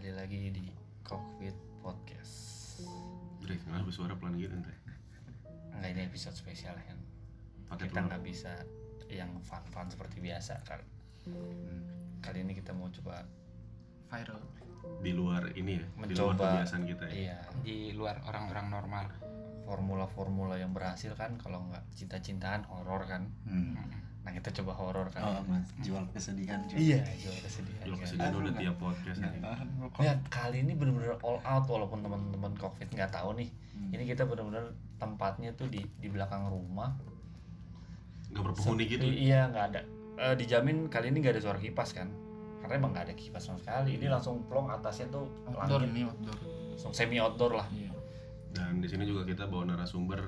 kembali lagi di Cockpit Podcast. Dre, kenapa suara pelan gitu Dre? Enggak ini episode spesial kan. Pakai Kita nggak bisa yang fun-fun seperti biasa kan. Kali ini kita mau coba viral Di luar ini ya, di luar mencoba kebiasaan kita ya. Iya, di luar orang-orang normal. formula-formula yang berhasil kan kalau nggak cinta-cintaan horor kan. Hmm. Nah, kita coba horor kan. Oh, mas, jual kesedihan juga. Iya, jual kesedihan. Lo kan. kesedihan udah tiap podcast Nggak ini. kok. Ya kali ini bener-bener all out walaupun teman-teman covid nggak tahu nih. Hmm. Ini kita bener-bener tempatnya tuh di di belakang rumah. Gak berpenghuni gitu. Sepi- Iya nggak ada. Eh, dijamin kali ini nggak ada suara kipas kan? Karena emang nggak ada kipas sama sekali. Ini langsung plong atasnya tuh Outdoor langit. nih outdoor. Langsung semi outdoor lah. Iya. Dan di sini juga kita bawa narasumber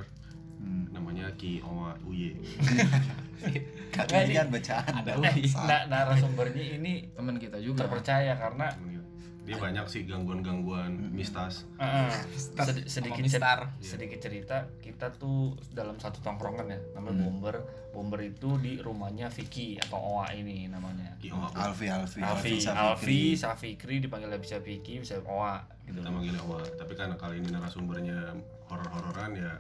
Hmm. namanya Ki Owa Uye. Katanya kan bacaan. Ada nah, narasumbernya ini Teman kita juga. terpercaya karena Dia banyak sih gangguan-gangguan mistas. eh, sedi- sedikit cer- Mistar. sedikit cerita kita tuh dalam satu tongkrongan ya namanya Hmm. bomber bomber itu di rumahnya Vicky atau Owa ini namanya. Alfi, Alfi, Alfi, Safikri. Alfi, Safikri dipanggilnya bisa Vicky, bisa Owa gitu. Kita manggilnya Owa. Tapi karena kali ini narasumbernya horor-hororan ya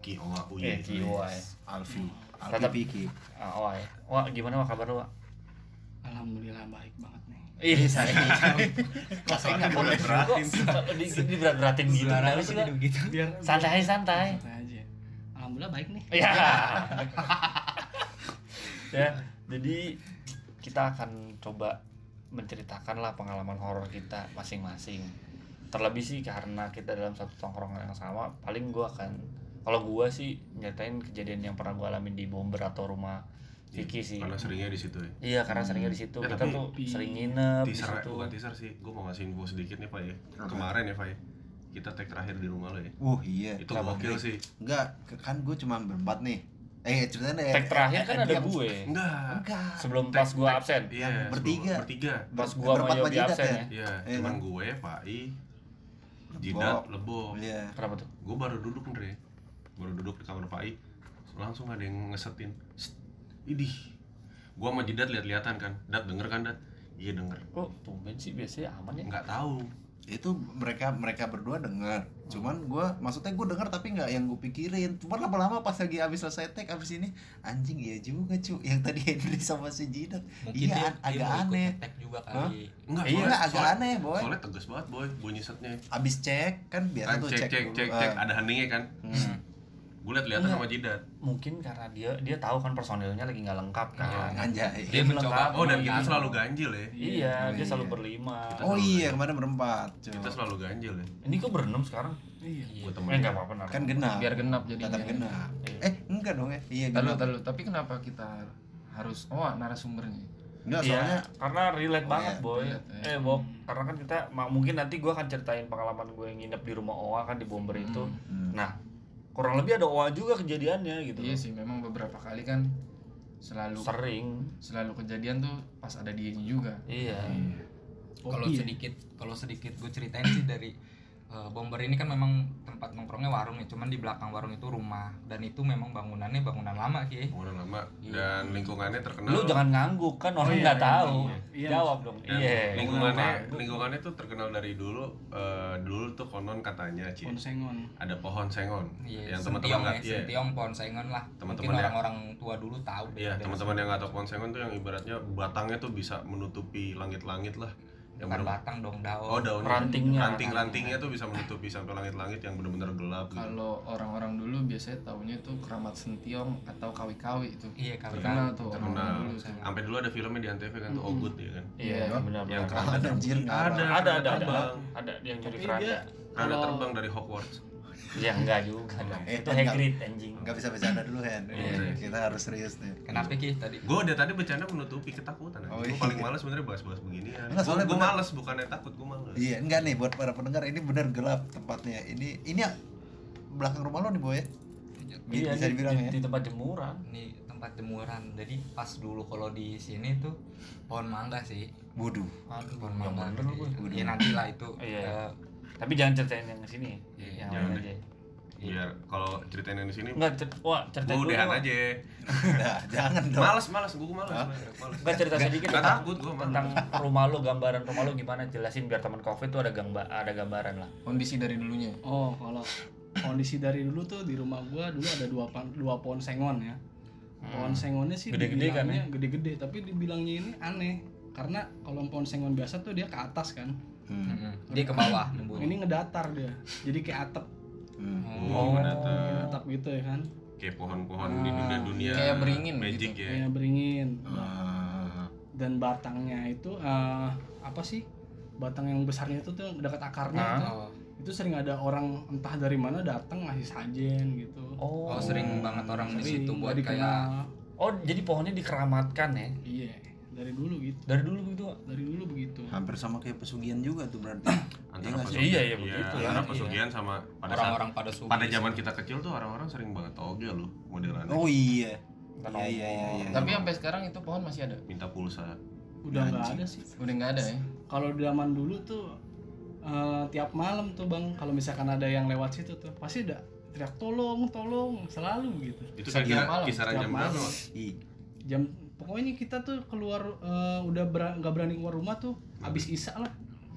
Ki Eh, Uye. Ki Owa ya. Alfi, Alfi Tetap- Piki. Ah, ya. Owa gimana Owa kabar lu, Owa? Alhamdulillah baik banget nih. Ih, saya Kok saya nggak boleh beratin? Kok di, di berat-beratin gitu. Kenapa sih, Pak? begitu. Biar Santai, santai. santai aja. Alhamdulillah baik nih. Ya. ya, jadi kita akan coba menceritakan lah pengalaman horor kita masing-masing. Terlebih sih karena kita dalam satu tongkrongan yang sama, paling gua akan kalau gua sih nyatain kejadian yang pernah gua alamin di bomber atau rumah Vicky sih. Karena seringnya di situ ya. Iya, karena seringnya di situ. Ya, kita tapi tuh sering nginep di Teaser, situ. bukan teaser sih. Gue mau ngasih info sedikit nih Pak ya. Apa? Kemarin ya Pak ya. Kita tag terakhir di rumah lo ya. Uh iya. Itu Kenapa? gokil sih. Enggak, ke- kan gue cuma berempat nih. Eh ceritanya deh. Tag terakhir kan Eh, ada dia- gue. Enggak. Enggak. Sebelum pas gua absen. Iya, Yang bertiga. Bertiga. Pas gua sama Yogi absen ya. Iya, Iya cuman kan? gue, Pak I, Jidat, Lebo. Iya. Kenapa tuh? Gue baru duduk Andre. Baru duduk di kamar Pak I. Langsung ada yang ngesetin. "Sst, Idih. Gua sama Jidat lihat-lihatan kan. Dat denger kan, Dat? Iya denger. Kok tumben sih biasanya aman ya? Enggak tahu. Itu mereka mereka berdua dengar. Cuman gue maksudnya gue dengar tapi nggak yang gue pikirin. Cuman lama-lama pas lagi habis selesai tag habis ini anjing iya juga cu. Yang tadi Henry sama si Jidat. Iya dia, dia agak mau ikut aneh. ngetek juga kali Enggak, Iya, soalnya- agak soalnya- aneh, Boy. Soalnya tegas banget, Boy, bunyi setnya. Abis cek kan biasa Kan tuh cek, cek cek, dulu. cek, Ah. cek, ada heningnya kan. Hmm. Gue lihat-lihatan Enggak. sama Jidat. Mungkin karena dia dia tahu kan personilnya lagi nggak lengkap kan. Anjay. dia mencoba. Oh, dan Iya. kita selalu ganjil ya. Iya, Oh, dia selalu iya. berlima. Kita Oh selalu iya ganjil. kemarin berempat. Kita selalu ganjil ya. Ini kok berenam sekarang? Iya. Gue Eh temenin. enggak apa-apa. Kan genap. Biar genap jadinya. Tetap genap. Iya. Eh enggak dong ya? Iya Tahu tahu tapi kenapa kita harus oh narasumbernya? Enggak Iya, soalnya karena relate Oh, banget, iya, boy. relate, ya. Eh, Bob, karena kan kita mungkin nanti gua akan ceritain pengalaman gue yang nginep di rumah Owa kan di bomber itu. Hmm. Nah, kurang lebih ada Owa juga kejadiannya gitu. Iya sih, memang beberapa kali kan selalu Sering. selalu kejadian tuh pas ada dianya juga. Iya. kalau sedikit kalau sedikit gue ceritain sih dari eh, bomber ini kan memang tempat nongkrongnya warung ya cuman di belakang warung itu rumah dan itu memang bangunannya bangunan lama ki Bangunan lama Iya. dan lingkungannya terkenal. Lu jangan ngangguk kan orang nggak tahu. Jawab dong. Dan Iya. lingkungannya lingkungannya tuh terkenal dari dulu eh, dulu tuh konon katanya Ci, Ponsengon. ada pohon sengon Iya, yang teman-teman ya, nggak iya Sentiong pohon sengon lah. Teman-teman Mungkin ya. orang-orang tua dulu tahu. Iya, teman-teman yang nggak tahu pohon sengon tuh yang ibaratnya batangnya tuh bisa menutupi langit-langit lah. Yang bukan batang dong daun. Oh, daunnya. Rantingnya. Ranting-rantingnya tuh bisa menutupi sampai langit-langit yang benar-benar gelap gitu. Kalau orang-orang dulu biasanya taunya itu keramat sentiong atau kawi-kawi itu. Iya, kawi-kawi. Terkenal tuh Terkenal. dulu tuh. Sampai dulu ada filmnya di Antv kan tuh Ogut ya kan. Iya, benar Yang benar. keranda Ada, ada, Ada ada ada ada. Ada yang keranda. dia Keranda Kalau- terbang dari Hogwarts. Ya enggak juga dong. Eh, Itu nggak- Hagrid anjing. Enggak bisa bercanda dulu Hen. Iya. Kita harus serius nih. Kenapa ki tadi? Gue dari tadi bercanda menutupi ketakutan. Oh, gue iya. paling males sebenarnya bahas-bahas beginian. Enggak, soalnya Gue bener. males bukannya takut, gue males. Iya, enggak nih buat para pendengar ini benar gelap tempatnya. Ini ini ya, belakang rumah lo nih, Boy. ya? Bi- Iya, bisa di- dibilang di, ya. di tempat jemuran. Ini tempat jemuran. Jadi pas dulu kalau di sini tuh pohon mangga sih. Waduh. Aduh, Pohon yang mangga. Iya nanti lah itu. Iya. Eh, Tapi jangan ceritain yang sini, Iya, yang jangan lain deh. aja. biar kalau ceritain yang di sini Enggak, cer- wah cerita gue dulu udahan aja Nah, jangan dong. males males gue males Hah? males Enggak cerita sedikit tentang, takut gua, tentang rumah lu, gambaran rumah lu gimana jelasin biar teman Covid tuh ada gambar ada gambaran lah. kondisi dari dulunya Oh, kalau kondisi dari dulu tuh di rumah gua dulu ada dua pan- dua pohon sengon ya. Pohon sengonnya sih Gede-gede kan dibilangnya gede-gede, tapi dibilangnya ini aneh. Karena kalau pohon sengon biasa tuh dia ke atas kan. Hmm. Mm-mm. dia ke bawah nembus Ini ngedatar dia. Jadi kayak atap, Hmm. oh, kayak oh. atap gitu ya kan. kayak pohon-pohon di Ah, dunia dunia kayak beringin magic gitu. ya Kayak beringin. Ah. Dan batangnya itu eh, apa sih? Batang yang besarnya itu tuh dekat akarnya Ah. oh, Itu sering ada orang entah dari mana datang ngasih sajen gitu. oh sering banget orang di situ buat kayak. Oh, jadi pohonnya dikeramatkan ya? Iya, dari dulu gitu. Dari dulu gitu. Dari dulu begitu. Hampir sama kayak pesugian juga tuh berarti. antara nggak sih? pesugihan Iya, iya, begitu ya, antara iya. pesugihan sama pada saat orang-orang pada subuh pada zaman kita kecil tuh orang-orang sering banget toge loh modelannya Oh iya. Iya iya iya. iya. tapi sampai sekarang itu pohon masih ada minta pulsa Udah nggak ada sih. udah nggak ada ya Kalau zaman dulu tuh eh, tiap malam tuh bang, kalau misalkan ada yang lewat situ tuh pasti ada teriak tolong, tolong, selalu gitu. itu malam, kisaran jam berapa Jam pokoknya kita tuh keluar eh, udah ber- nggak berani keluar rumah tuh habis isa lah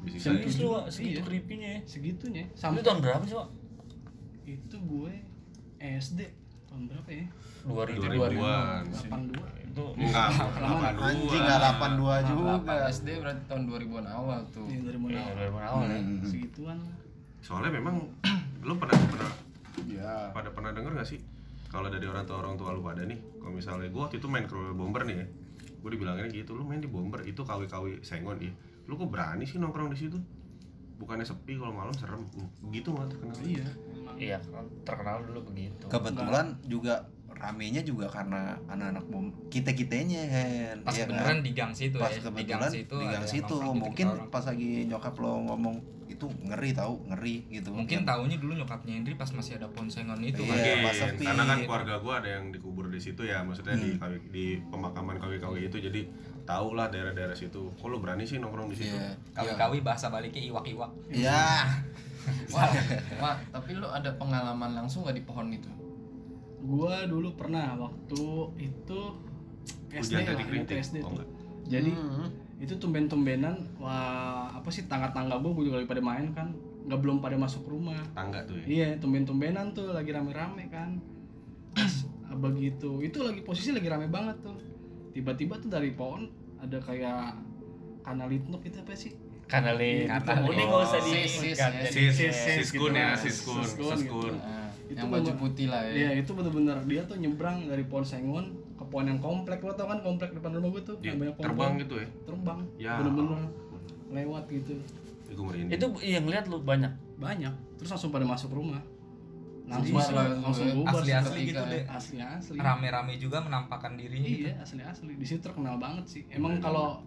Serius lu, Wak? segitu Iya. creepy-nya ya? segitunya. Itu Sampai tahun berapa sih, Wak? itu gue SD tahun berapa ya? 2000. 2000-an 82 Itu enggak Lama. 82 anjing nggak 82 juga. 8 SD berarti tahun 2000-an awal tuh Iya, dari Iya, mana? dari mana awal ya? Hmm. Segituan lah. soalnya memang lu pernah pernah Ya. pada pernah denger gak sih kalau dari orang tua orang tua lu pada nih kalau misalnya gua waktu itu main ke bomber nih ya gue dibilanginnya gitu lu main di bomber itu kawi-kawi sengon ya lu kok berani sih nongkrong di situ bukannya sepi kalau malam serem begitu nggak terkenal Iya. Iya, kan terkenal dulu begitu. Kebetulan juga ramenya juga karena anak-anak bom kita kitanya Hen. pas Iya kan? beneran di gang situ pas ya di gang kebetulan situ di gang situ gitu, mungkin pas lagi nyokap lo ngomong itu ngeri tahu ngeri gitu mungkin taunya dulu nyokapnya Hendri pas masih ada ponsengon itu Iya, kan Mungkin, pas sepi. karena kan keluarga gua ada yang dikubur di situ ya maksudnya di Hmm. kawi- di pemakaman kawi-kawi itu jadi tahu lah daerah-daerah situ kok lu berani sih nongkrong di situ Iya. kawi-kawi bahasa baliknya iwak-iwak Ya, wah wah tapi lu ada pengalaman langsung gak di pohon itu Gua dulu pernah waktu itu SD hujan lah, SD oh. Jadi Hmm. Itu tumben-tumbenan wah apa sih tangga-tangga gue gue juga lagi pada main kan. Nggak belum pada masuk rumah. Tangga tuh ya? Iya tumben-tumbenan tuh lagi rame-rame kan. Pas begitu itu lagi posisi lagi rame banget tuh. Tiba-tiba tuh dari pohon ada kayak kanal litnuk itu apa sih? Kanalin. Kanalin. Udah nggak usah di sis, sis, kan, siskun ya lah. siskun Siskun gitu. Itu yang baju putih lah ya. Iya itu bener-bener dia tuh nyebrang dari pohon sengon pohon yang komplek lo tau kan komplek depan rumah gue tuh yang banyak pohon terbang gitu ya terbang Ya. bener-bener lewat gitu merinding. Itu yang lihat lu banyak. banyak terus langsung pada masuk rumah langsung lah, langsung ya. bubar Asli-asli sih. gitu deh. asli asli rame-rame juga menampakkan dirinya gitu. iya asli asli di situ terkenal banget sih emang kalau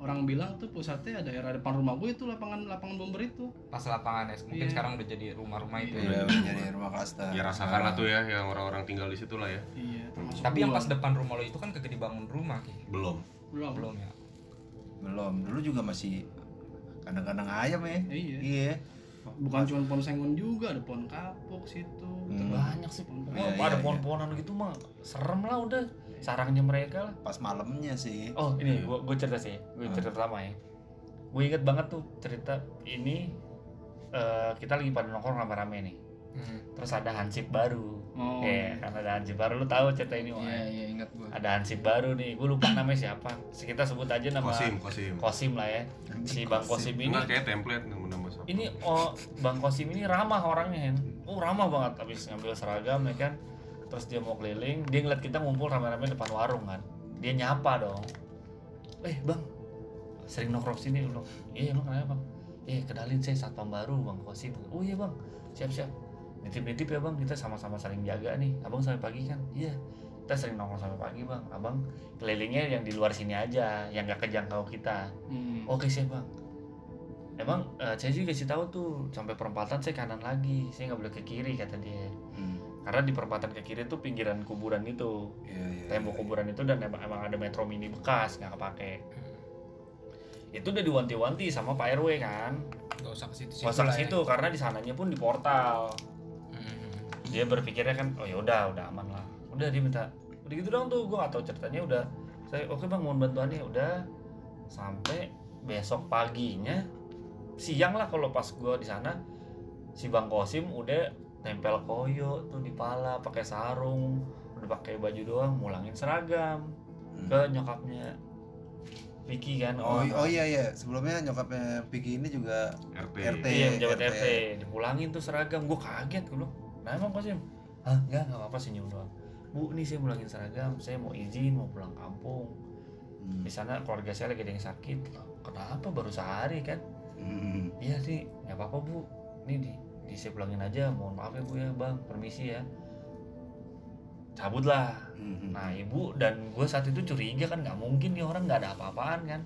orang bilang tuh pusatnya daerah depan rumah gue itu lapangan lapangan bomber itu pas lapangan es mungkin Iya. sekarang udah jadi rumah-rumah itu iya udah jadi rumah kasta. ya rasakan lah tuh ya yang orang-orang tinggal di situ lah ya iya termasuk tapi yang gua. pas depan rumah lo itu kan kagak dibangun rumah ki belum belum belum ya Belum, dulu juga masih kadang-kadang ayam ya. iya Iya. bukan cuma pohon sengon juga ada pohon kapuk situ Hmm. Banyak sih. Pohon Wah, Iya, ada iya, pohon-pohonan gitu mah serem lah udah. Sarangnya mereka lah. Pas malamnya sih. Oh ini gua, gua cerita sih, gua Ah. cerita pertama ya. Gue inget banget tuh cerita ini eh, kita lagi pada nongkrong rame-rame nih. Hmm. Terus ada hansip baru. oh Ya, kan ada hansip baru. Lu tahu cerita ini Wak? iya iya ingat gua Ada hansip baru nih. Gue lupa namanya siapa. Kita sebut aja nama kosim kosim Kosim lah ya. Si Bang Kosim ini enggak kayak template nama nama siapa ini oh Bang Kosim ini ramah orangnya Hen. Oh ramah banget habis ngambil seragam ya kan. Terus dia mau keliling, dia ngeliat kita ngumpul rame-rame depan warung kan. Dia nyapa dong. Eh bang, sering nongkrong sini lu. Iya emang kenapa bang? Eh kenalin saya satpam baru Bang Kosim. Oh iya bang, siap-siap. Nitip-nitip ya bang, kita sama-sama saling jaga nih. Abang sampai pagi kan? Iya. Kita sering nongkrong sampai pagi bang. Abang kelilingnya yang di luar sini aja, yang gak kejangkau kita. Hmm. Oke siap bang. Emang eh, saya juga kasih tahu tuh sampai perempatan saya kanan lagi, saya nggak boleh ke kiri kata dia. Hmm. Karena di perempatan ke kiri tuh pinggiran kuburan itu, Iya, iya. tembok kuburan itu dan emang, emang ada metro mini bekas nggak kepake. Itu udah diwanti-wanti sama Pak RW kan, gak usah ke situ nggak usah ke situ karena di sananya pun di portal. Hmm. dia berpikirnya kan oh ya udah udah aman lah udah dia minta udah gitu dong tuh gue gak tahu ceritanya udah saya oke bang mohon bantuannya udah sampai besok paginya siang lah kalau pas gue di sana si bang Kosim udah tempel koyo tuh di pala pakai sarung udah pakai baju doang mulangin seragam ke nyokapnya Vicky kan Oh, oh iya iya, sebelumnya nyokapnya Piki ini juga RT. RT. Iya, RT. RT. Dipulangin tuh seragam. Gue kaget gue bilang, Nah emang Kosim? Hah? Enggak, enggak apa-apa senyum doang. Bu, nih saya pulangin seragam. Saya mau izin, mau pulang kampung. Hmm. Di sana keluarga saya lagi ada yang sakit. Kenapa? Baru sehari kan? Hmm. Iya sih, nggak apa-apa bu. Di, di saya pulangin aja. Mohon maaf ya bu ya bang, permisi ya. Cabut lah. Hmm. Nah ibu dan gue saat itu curiga kan nggak mungkin nih orang nggak ada apa-apaan kan.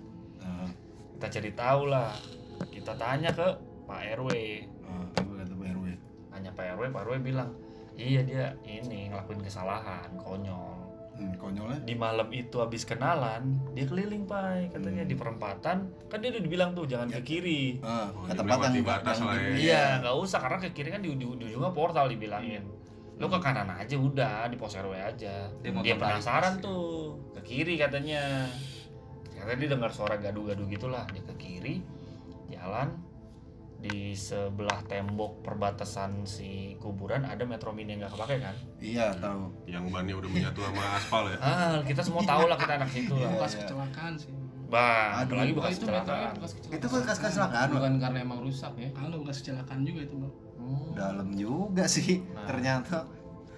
Kita cari tahu lah. Kita tanya ke Pak RW. kata Pak RW? Nanya Pak RW, Pak RW bilang, iya dia ini ngelakuin kesalahan, konyol. Hmm, konyolnya. Di malam itu habis kenalan, dia keliling Pak, katanya Hmm. di perempatan, kan dia udah dibilang tuh jangan ke kiri. Ah, Oh, ke tempat yang batas lah ya. Iya, nggak usah karena ke kiri kan di, di, di ujungnya portal dibilangin. Lo ke kanan aja udah di pos RW aja. Dia Dia, penasaran pas, ya. tuh ke kiri katanya. Katanya dia dengar suara gaduh-gaduh gitulah. Dia ke kiri, jalan di sebelah tembok perbatasan si kuburan ada metro mini yang nggak kepake kan? Iya, tahu. Yang bannya udah menyatu sama aspal ya. Ah, kita semua tahu lah kita anak situ lah. bekas iya. kecelakaan sih Bang, Aduh, apalagi Oh, bekas itu metronya kecelakaan. bekas kecelakaan Itu bekas kecelakaan, bukan karena emang rusak ya Halo, bekas kecelakaan juga itu bang Hmm, Dalam juga sih Nah. ternyata.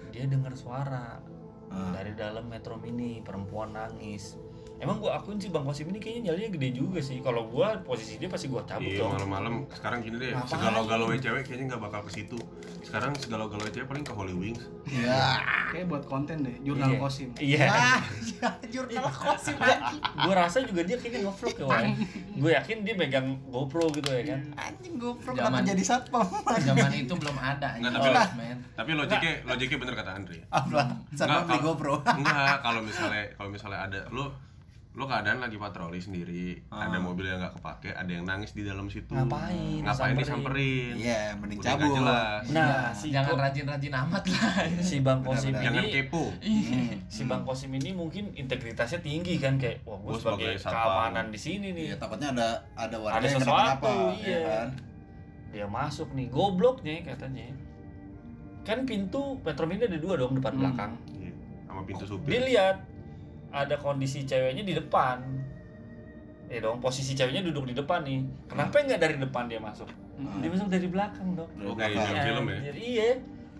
dia dengar suara Ah, dari dalam metro mini perempuan nangis emang gua akuin sih bang Kosim ini kayaknya nyalinya gede juga sih kalau gua posisi dia pasti gua cabut Iya dong malam-malam sekarang gini deh Ngapain? segalau-galau cewek kayaknya nggak bakal ke situ. Sekarang segalau-galau cewek paling ke Holy Wings. Iya. kayak buat konten deh jurnal Iya. kosim iya Ah, ya, jurnal kosim anjing. gua rasa juga dia kayaknya ngevlog ya Wan gua yakin dia megang GoPro gitu ya kan Anjing GoPro Zaman- kenapa jadi satpam? zaman itu belum ada Nggak, anjing. tapi- men Tapi logiknya logiknya bener kata Andre. Apa? Satpam Nggak, beli kalau- GoPro. Enggak, kalau misalnya kalau misalnya ada lu lu keadaan lagi patroli sendiri, Ah. ada mobil yang nggak kepake, ada yang nangis di dalam situ. Ngapain? Ngapain Disamperin? disamperin? Iya, mending Udah cabut. jelas. nah si, jangan rajin-rajin amat lah si bang Kosim Benar-benar. Jangan ini kepo. Hmm. si bang Kosim ini mungkin integritasnya tinggi kan kayak wah Gua sebagai sebagai keamanan di sini nih Iya, takutnya ada ada warga Ada yang sesuatu, kenapa-napa, iya. ya kan? dia masuk nih gobloknya katanya kan pintu metro mini ada dua dong depan Hmm. belakang Iya, Sama pintu supir. dia lihat ada kondisi ceweknya di depan. Ya dong posisi ceweknya duduk di depan nih. Kenapa nggak dari depan dia masuk? Hmm. dia masuk dari belakang dong. Oh, kayak film-film ya. Anjir, iya.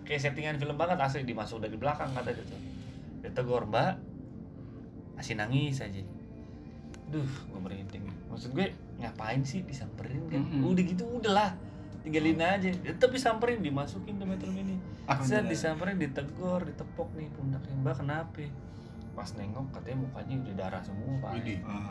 Kayak settingan film banget asli. Dimasuk dari belakang kata dia tuh. Dia tegur mbak masih nangis aja. Duh gue merinding. Maksud gue ngapain sih disamperin kan? Mm-mm. udah gitu udahlah. Tinggalin aja. Dia tetap disamperin dimasukin ke metro mini. Saya disamperin ditegur ditepok nih pundaknya mbak kenapa pas nengok katanya mukanya udah darah semua pak Widih. Ah,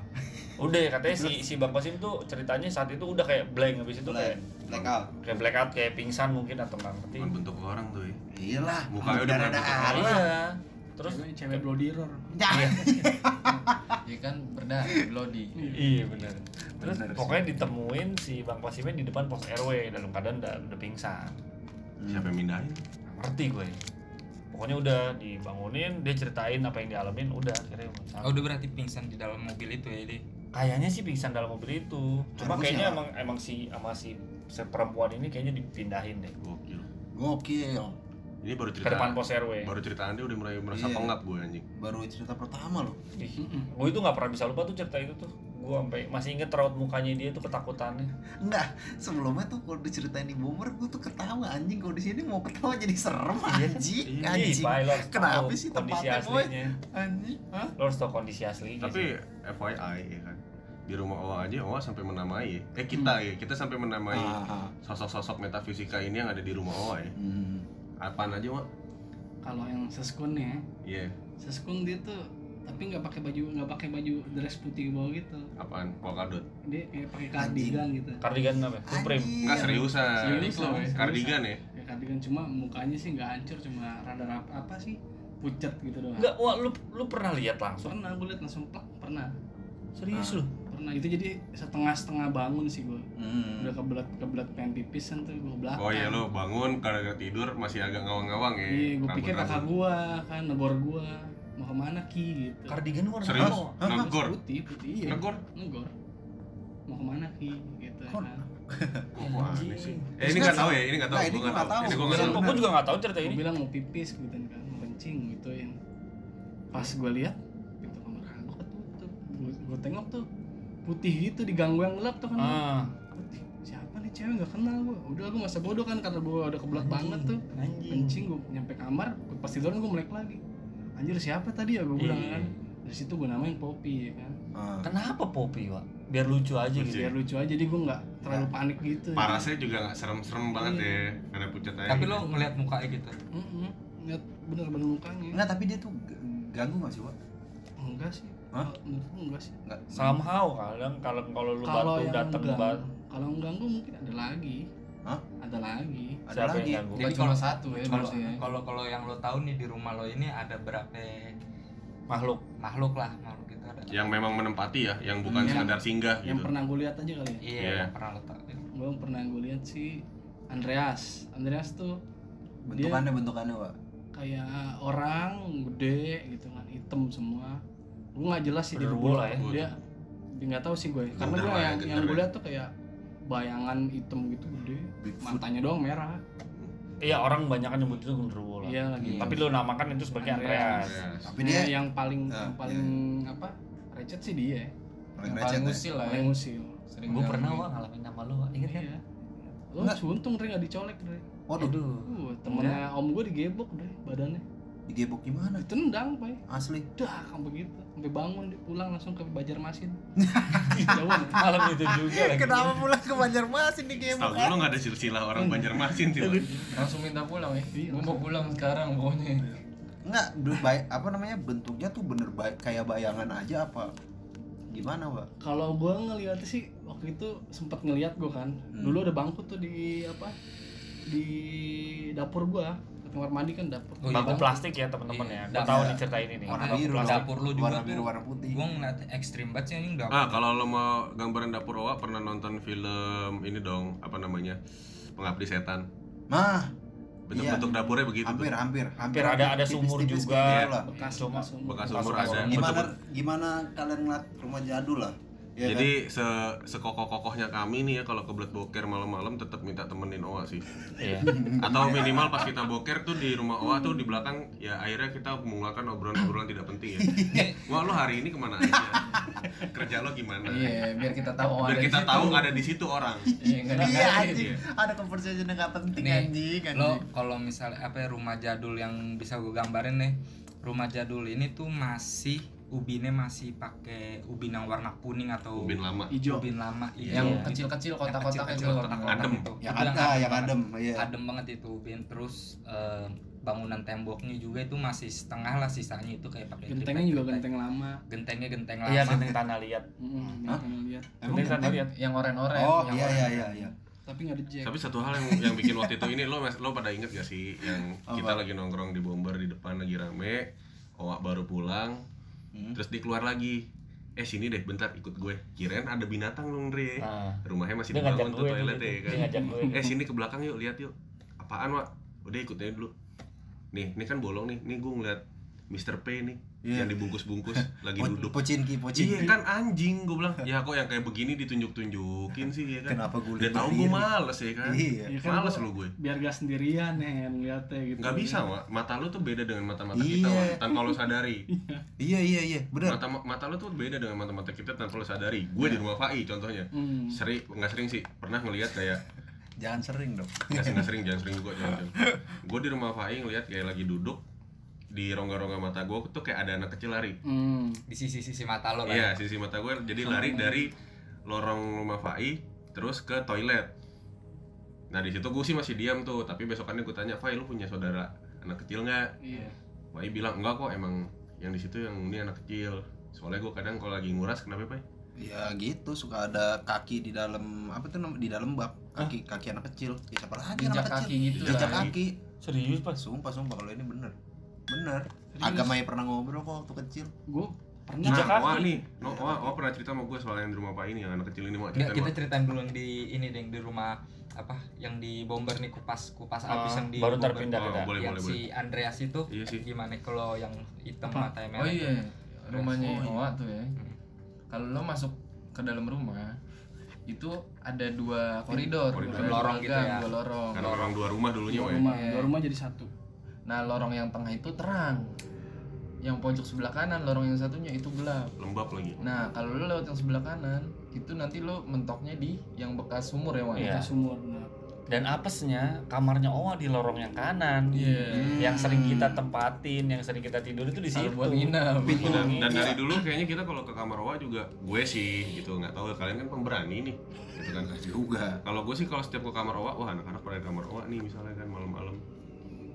udah ya katanya si si bang Kosim tuh ceritanya saat itu udah kayak blank habis itu kayak blank, black out. kayak blackout kayak pingsan mungkin atau nggak ngerti bentuk orang tuh ya. Iyalah, Mukanya udah bukan darah-darah. iya terus cewek cewek bloody roar Ya. ya kan berdarah bloody iya benar terus Bener sih. pokoknya ditemuin si bang Kosimnya di depan pos RW dalam keadaan udah, udah pingsan Siapa yang mindahin? Ngerti gue pokoknya udah dibangunin dia ceritain apa yang dialamin udah akhirnya pingsan. oh udah berarti pingsan di dalam mobil itu ya deh kayaknya sih pingsan dalam mobil itu cuma Harusnya. kayaknya emang emang si sama si, si perempuan ini kayaknya dipindahin deh Gokil. Gokil. Ini baru ke cerita. depan pos RW Baru cerita Anda udah mulai merasa Iya. pengap gue anjing. Baru cerita pertama loh. Gue itu nggak pernah bisa lupa tuh cerita itu tuh gue sampai masih inget raut mukanya dia tuh ketakutannya Enggak, sebelumnya tuh kalau diceritain di Boomer gue tuh ketawa anjing kalau di sini mau ketawa jadi serem anjing. Ih, Anjing. Harus Kenapa tahu sih kondisi tempatnya, boy? aslinya Anjing. Hah? lo harus tahu kondisi aslinya Tapi sih. FYI ya kan. Di rumah Owa aja Owa sampai menamai ya. Eh kita ya, kita sampai menamai Ah, sosok-sosok metafisika ini yang ada di rumah Owa ya. Hmm. Apaan aja, Wak? kalau yang seskun ya Iya, seskun dia tuh tapi nggak pakai baju nggak pakai baju dress putih bawah gitu apaan? Polkadot. dia kayak pakai kardigan gitu kardigan apa Supreme. Enggak seriusan. Serius loh, ya. Kardigan ya? ya kardigan cuma mukanya sih nggak hancur cuma rada apa, apa sih pucat gitu doang enggak wah lu lu pernah lihat langsung pernah gue liat langsung plak pernah serius Ah. lu pernah itu jadi setengah setengah bangun sih gue Hmm. udah kebelat kebelat pengen pipis kan tuh gue belakang Oh iya lo bangun karena tidur masih agak ngawang-ngawang ya. iya gue pikir kakak gua kan negor gua mau ke mana ki gitu Kardigan warna Serius? apa? Negor. putih putih iya Negor? negor mau ke mana ki gitu Kok- kan Kok aneh sih? Eh ini nggak tahu ya, ini nggak tahu. Nah, ini nggak nggak tahu. tahu. Ini gua nggak tahu. Gue juga gak tahu cerita gue ini. bilang mau pipis gitu kan mau kencing gituin pas gue lihat pintu kamar gue ketutup gue tengok tuh putih gitu di ganggu yang gelap tuh kan Ah, putih siapa nih cewek nggak kenal gue udah gue masa bodoh kan karena gue udah kebelat banget tuh anjing. kencing gue nyampe kamar pas tidur gue melek lagi anjir siapa tadi ya gue bilang Iya. kan dari situ gue namain Poppy ya kan Ah. Kenapa Poppy, Pak? Biar lucu aja Lucu. gitu. biar lucu aja jadi gue nggak terlalu panik gitu Parasnya juga nggak serem-serem banget Iya. ya, karena pucat aja. tapi lo ngeliat mukanya gitu Mm-mm. lihat bener-bener mukanya Enggak, tapi dia tuh ganggu gak sih, Wak? enggak sih Hah? enggak sih Enggak. Somehow kadang kalau kalau lu kalau batu datang enggak kalau engganggu mungkin ada lagi Hah? ada lagi Ada Siapa lagi. yang? Bukan cuma satu ya kalau ya. kalau kalau yang lo tahu nih di rumah lo ini ada berapa Makhluk. makhluk lah makhluk itu ada yang memang menempati ya, yang bukan Yang- sekedar singgah yang gitu. pernah gue lihat aja kali ya iya yang pernah lo tahu gue pernah gue lihat si Andreas Andreas tuh Bentukannya bentukannya, Wak. kayak orang gede gitu kan hitam semua gue nggak jelas sih dia Genderuwo bola lah ya. dia dia nggak tahu sih gue karena Gender gue ya, yang yang gue ya. lihat tuh kayak bayangan hitam gitu gede Bigfoot. matanya doang merah Iya, orang banyak kan nyebut itu genderuwo lah. iya lagi Tapi lu namakan itu sebagai Andreas. Andreas. Yes. Tapi dia yang paling yang paling apa recet sih dia paling Yang recet paling ya. usil lah ya. paling usil Sering Gue pernah wah ngalamin nama lu, Wak. inget kan? iya lo Enggak. untung Dre nggak dicolek Dre Waduh, Aduh. uh, temennya om gue digebok Dre badannya digebok gimana? ditendang pak Asli. dah kayak begitu sampai bangun dia pulang langsung ke Banjarmasin jauhan ya? Malam itu juga lagi. Kenapa pulang ke Banjarmasin digebok? Tahu gue lo nggak ada silsilah orang Banjarmasin sih. Langsung minta pulang ya Iya, gue mau pulang sekarang pokoknya Enggak, bay- apa namanya bentuknya tuh bener bay- kayak bayangan aja apa gimana, Wak? kalau gue ngeliat sih waktu itu sempat ngeliat gue kan Hmm. dulu ada bangku tuh di apa di dapur gue di kamar mandi kan dapur Oh, iya, Bangku Bang. plastik ya teman-teman Iya. ya. Gue Dapur. tahu nih cerita ini nih. Warna Dapur- biru, dapur lu juga warna biru, warna putih. gue ngeliat ekstrim banget sih anjing dapur Ah, kalau lo mau gambaran dapur Owa pernah nonton film ini dong, apa namanya? Pengabdi Setan. Nah, Bentuk-bentuk dapurnya begitu. hampir tuh. hampir Hampir ada ada sumur tipis-tipis juga. gitu bekas Cuma bekas sumur. bekas bekas sumur bekas ada. Gimana gimana kalian ngeliat rumah jadul lah? Ya Jadi se sekokoh-kokohnya kami nih ya kalau kebelet boker malam-malam tetap minta temenin Owa sih. Iya. Atau minimal pas kita boker tuh di rumah Owa tuh di belakang ya akhirnya kita mengeluarkan obrolan-obrolan tidak penting ya. Wah lo hari ini ke mana aja? Kerja lo gimana? iya biar kita tahu Biar ada di kita situ. tahu ada di situ orang. iya nggak kan? Iya dikatain. anjing, ada conversation yang gak penting Nih, anjing lo anjing. kalau misalnya apa ya, rumah jadul yang bisa gue gambarin nih rumah jadul ini tuh masih ubinnya masih pakai ubin yang warna kuning atau Ubin lama. hijau ubin lama yang hijau. kecil-kecil Yang kotak-kotak kecil-kecil, itu kotak-kotak Adem. itu. Yang bilang ada, yang banget. adem, iya. adem banget itu ubin terus eh, bangunan temboknya juga itu masih setengah lah sisanya itu kayak pakai gentengnya juga genteng lama gentengnya genteng lama Iya, genteng tanah liat. Mm, genteng Genteng tanah liat. yang oren-oren Oh yang iya iya iya iya. tapi nggak jack Tapi satu hal yang yang bikin waktu itu ini lo lo pada inget gak sih yang kita lagi nongkrong di bomber di depan lagi rame, Owa baru pulang, Hmm. terus dikeluar lagi. Eh sini deh bentar ikut gue. Kirain ada binatang dong Dre. Nah, Rumahnya masih dibangun tuh toilet tuh, ya kan. Eh sini ke belakang yuk lihat yuk. Apaan Wak? Udah ikut aja dulu. Nih, ini kan bolong nih. Nih gue ngeliat Mr. P nih Iya. yang dibungkus-bungkus lagi Po- duduk. Pocinki, pocinki. Iya kan anjing gue bilang. Ya kok yang kayak begini ditunjuk-tunjukin sih ya kan. Kenapa gue Udah tahu gue males ya kan. Iya. Iya kan, Males lu gue. biar gak sendirian nih ngeliatnya gitu Nggak bisa, Wak. Mata lu tuh beda dengan mata-mata kita, Iya. Wak. Tanpa lo sadari. Iya iya iya, benar. Mata mata lu tuh beda dengan mata-mata kita tanpa lo sadari. Gue di rumah Fai contohnya. Hmm. Sering nggak sering sih. Pernah ngelihat kayak Jangan sering dong. nggak sering, jangan sering juga jangan. jangan. Gue di rumah Fai ngelihat kayak lagi duduk di rongga-rongga mata gue tuh kayak ada anak kecil lari. Hmm. di sisi-sisi mata lo lah Iya, sisi mata gue jadi lari dari lorong rumah Fai terus ke toilet. Nah di situ gue sih masih diam tuh, tapi besokannya gue tanya, Fai lu punya saudara anak kecil nggak? iya Fai bilang enggak kok, emang yang di situ yang ini anak kecil. Soalnya gue kadang kalau lagi nguras kenapa Fai? Ya gitu, suka ada kaki di dalam apa tuh di dalam bak kaki kaki anak kecil. Ya siapa lagi Jejak anak kaki kecil? gitu Jejak kaki. Serius, Pas? Sumpah sumpah kalau ini bener. Bener. Serius? Agama pernah ngobrol kok waktu kecil. gue pernah Nah. Wah nih, no, Wah, Wah pernah cerita sama gue soal yang di rumah Pak ini yang anak kecil ini mau ceritain kita ceritain dulu yang di ini deh yang di rumah apa yang di bomber nih kupas kupas Ah, abis yang di baru bomber. terpindah Oh, kita. boleh, yang boleh, si Andreas itu Iya sih. gimana kalau yang hitam Apa? mata merah Oh iya, rumahnya Oh, iya. Tuh ya. Kalau lo masuk ke dalam rumah itu ada dua koridor, Koridor. Ada Lorong gitu ya. dua lorong. Karena orang dua rumah dulunya dua ya. rumah Iya. dua rumah jadi satu Nah, lorong yang tengah itu terang. Yang pojok sebelah kanan, lorong yang satunya itu gelap. Lembab lagi. Nah, kalau lo lewat yang sebelah kanan, itu nanti lo mentoknya di yang bekas sumur ya, Wan? Iya. Kita sumur nah. Dan apesnya kamarnya Owa di lorong yang kanan. Iya. Yang sering kita tempatin, yang sering kita tidur itu di situ. Buat nginep. Pintu Dan, dan nginep. dari dulu kayaknya kita kalau ke kamar Owa juga gue sih gitu nggak tahu kalian kan pemberani nih gitu kan juga kalau gue sih kalau setiap ke kamar Owa wah anak-anak pada di kamar Owa nih misalnya kan malam-malam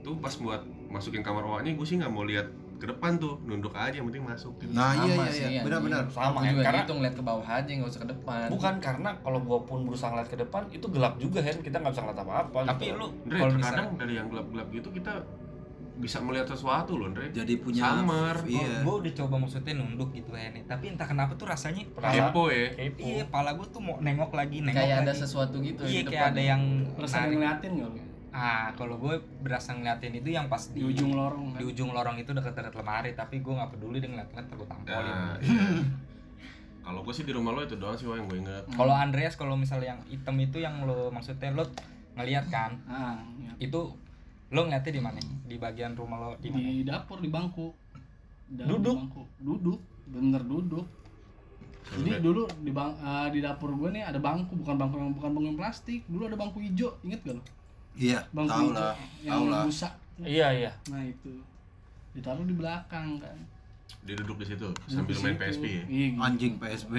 tuh pas buat masukin kamar Owa nya gue sih nggak mau lihat ke depan tuh nunduk aja yang penting masuk gitu. nah iya Sama iya sih, iya anjing. benar-benar Sama, Aku juga karena- gitu ngeliat ke bawah aja nggak usah ke depan. Bukan karena kalau gua pun berusaha ngeliat ke depan itu gelap juga Hen, kita nggak bisa ngeliat apa-apa. tapi gitu. lu Andre, kalau terkadang misalnya dari yang gelap-gelap gitu kita bisa melihat sesuatu loh Andre jadi punya Samar. iya gue udah coba maksudnya nunduk gitu ya nih tapi entah kenapa tuh rasanya kepo ya kepo. iya pala gue tuh mau nengok lagi nengok kayak ada lagi. sesuatu gitu iya di kayak depan. ada yang terus ada narik. ngeliatin nggak lu? Ah kalau gue berasa ngeliatin itu yang pas di ujung lorong kan. di ujung lorong itu deket-deket lemari tapi gue nggak peduli dia ngeliat-ngeliat gue tampolin. Nah, iya. kalau gue sih di rumah lo itu doang sih wah yang gue inget kalau Andreas kalau misalnya yang hitam itu yang lo maksudnya lo ngeliat kan ah iya. itu lo ngeliatnya di mana? Di bagian rumah lo di mana? Di dapur di bangku. Dalam Duduk? di bangku. Duduk bener duduk. Jadi dulu di bang eh, di dapur gue nih ada bangku bukan bangku yang bukan bangku yang plastik. Dulu ada bangku hijau inget gak lo iya bangku tahu lah yang tahu lah. busa Iya iya. nah itu. Ditaruh di belakang kan. Dia duduk di situ Duduk sambil di main. PSP ya? Iya. Gitu. anjing PSB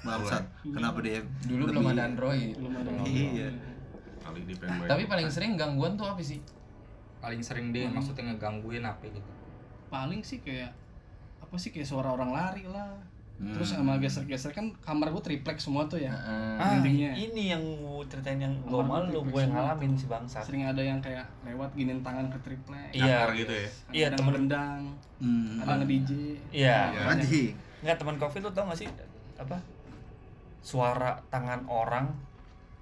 bangsat kenapa dia dulu belum ada Android. Belum ada Iya. kali di pengen main tapi paling sering gangguan tuh apa sih? Paling sering dia maksudnya ngegangguin apa gitu? Paling sih kayak apa sih kayak suara orang lari lah Hmm. terus sama geser-geser kan kamar gue triplek semua tuh ya Heeh. Ah, Intinya. ini yang gua ceritain yang Kamar malu, gua gua yang ngalamin si bangsa. sering ada yang kayak lewat giniin tangan ke triplek Cakar Iya. gitu ya Iya, temen- ngendang Hmm. ada nge DJ Iya. Iya. anjing Enggak teman Covid lu tau gak sih apa? Suara tangan orang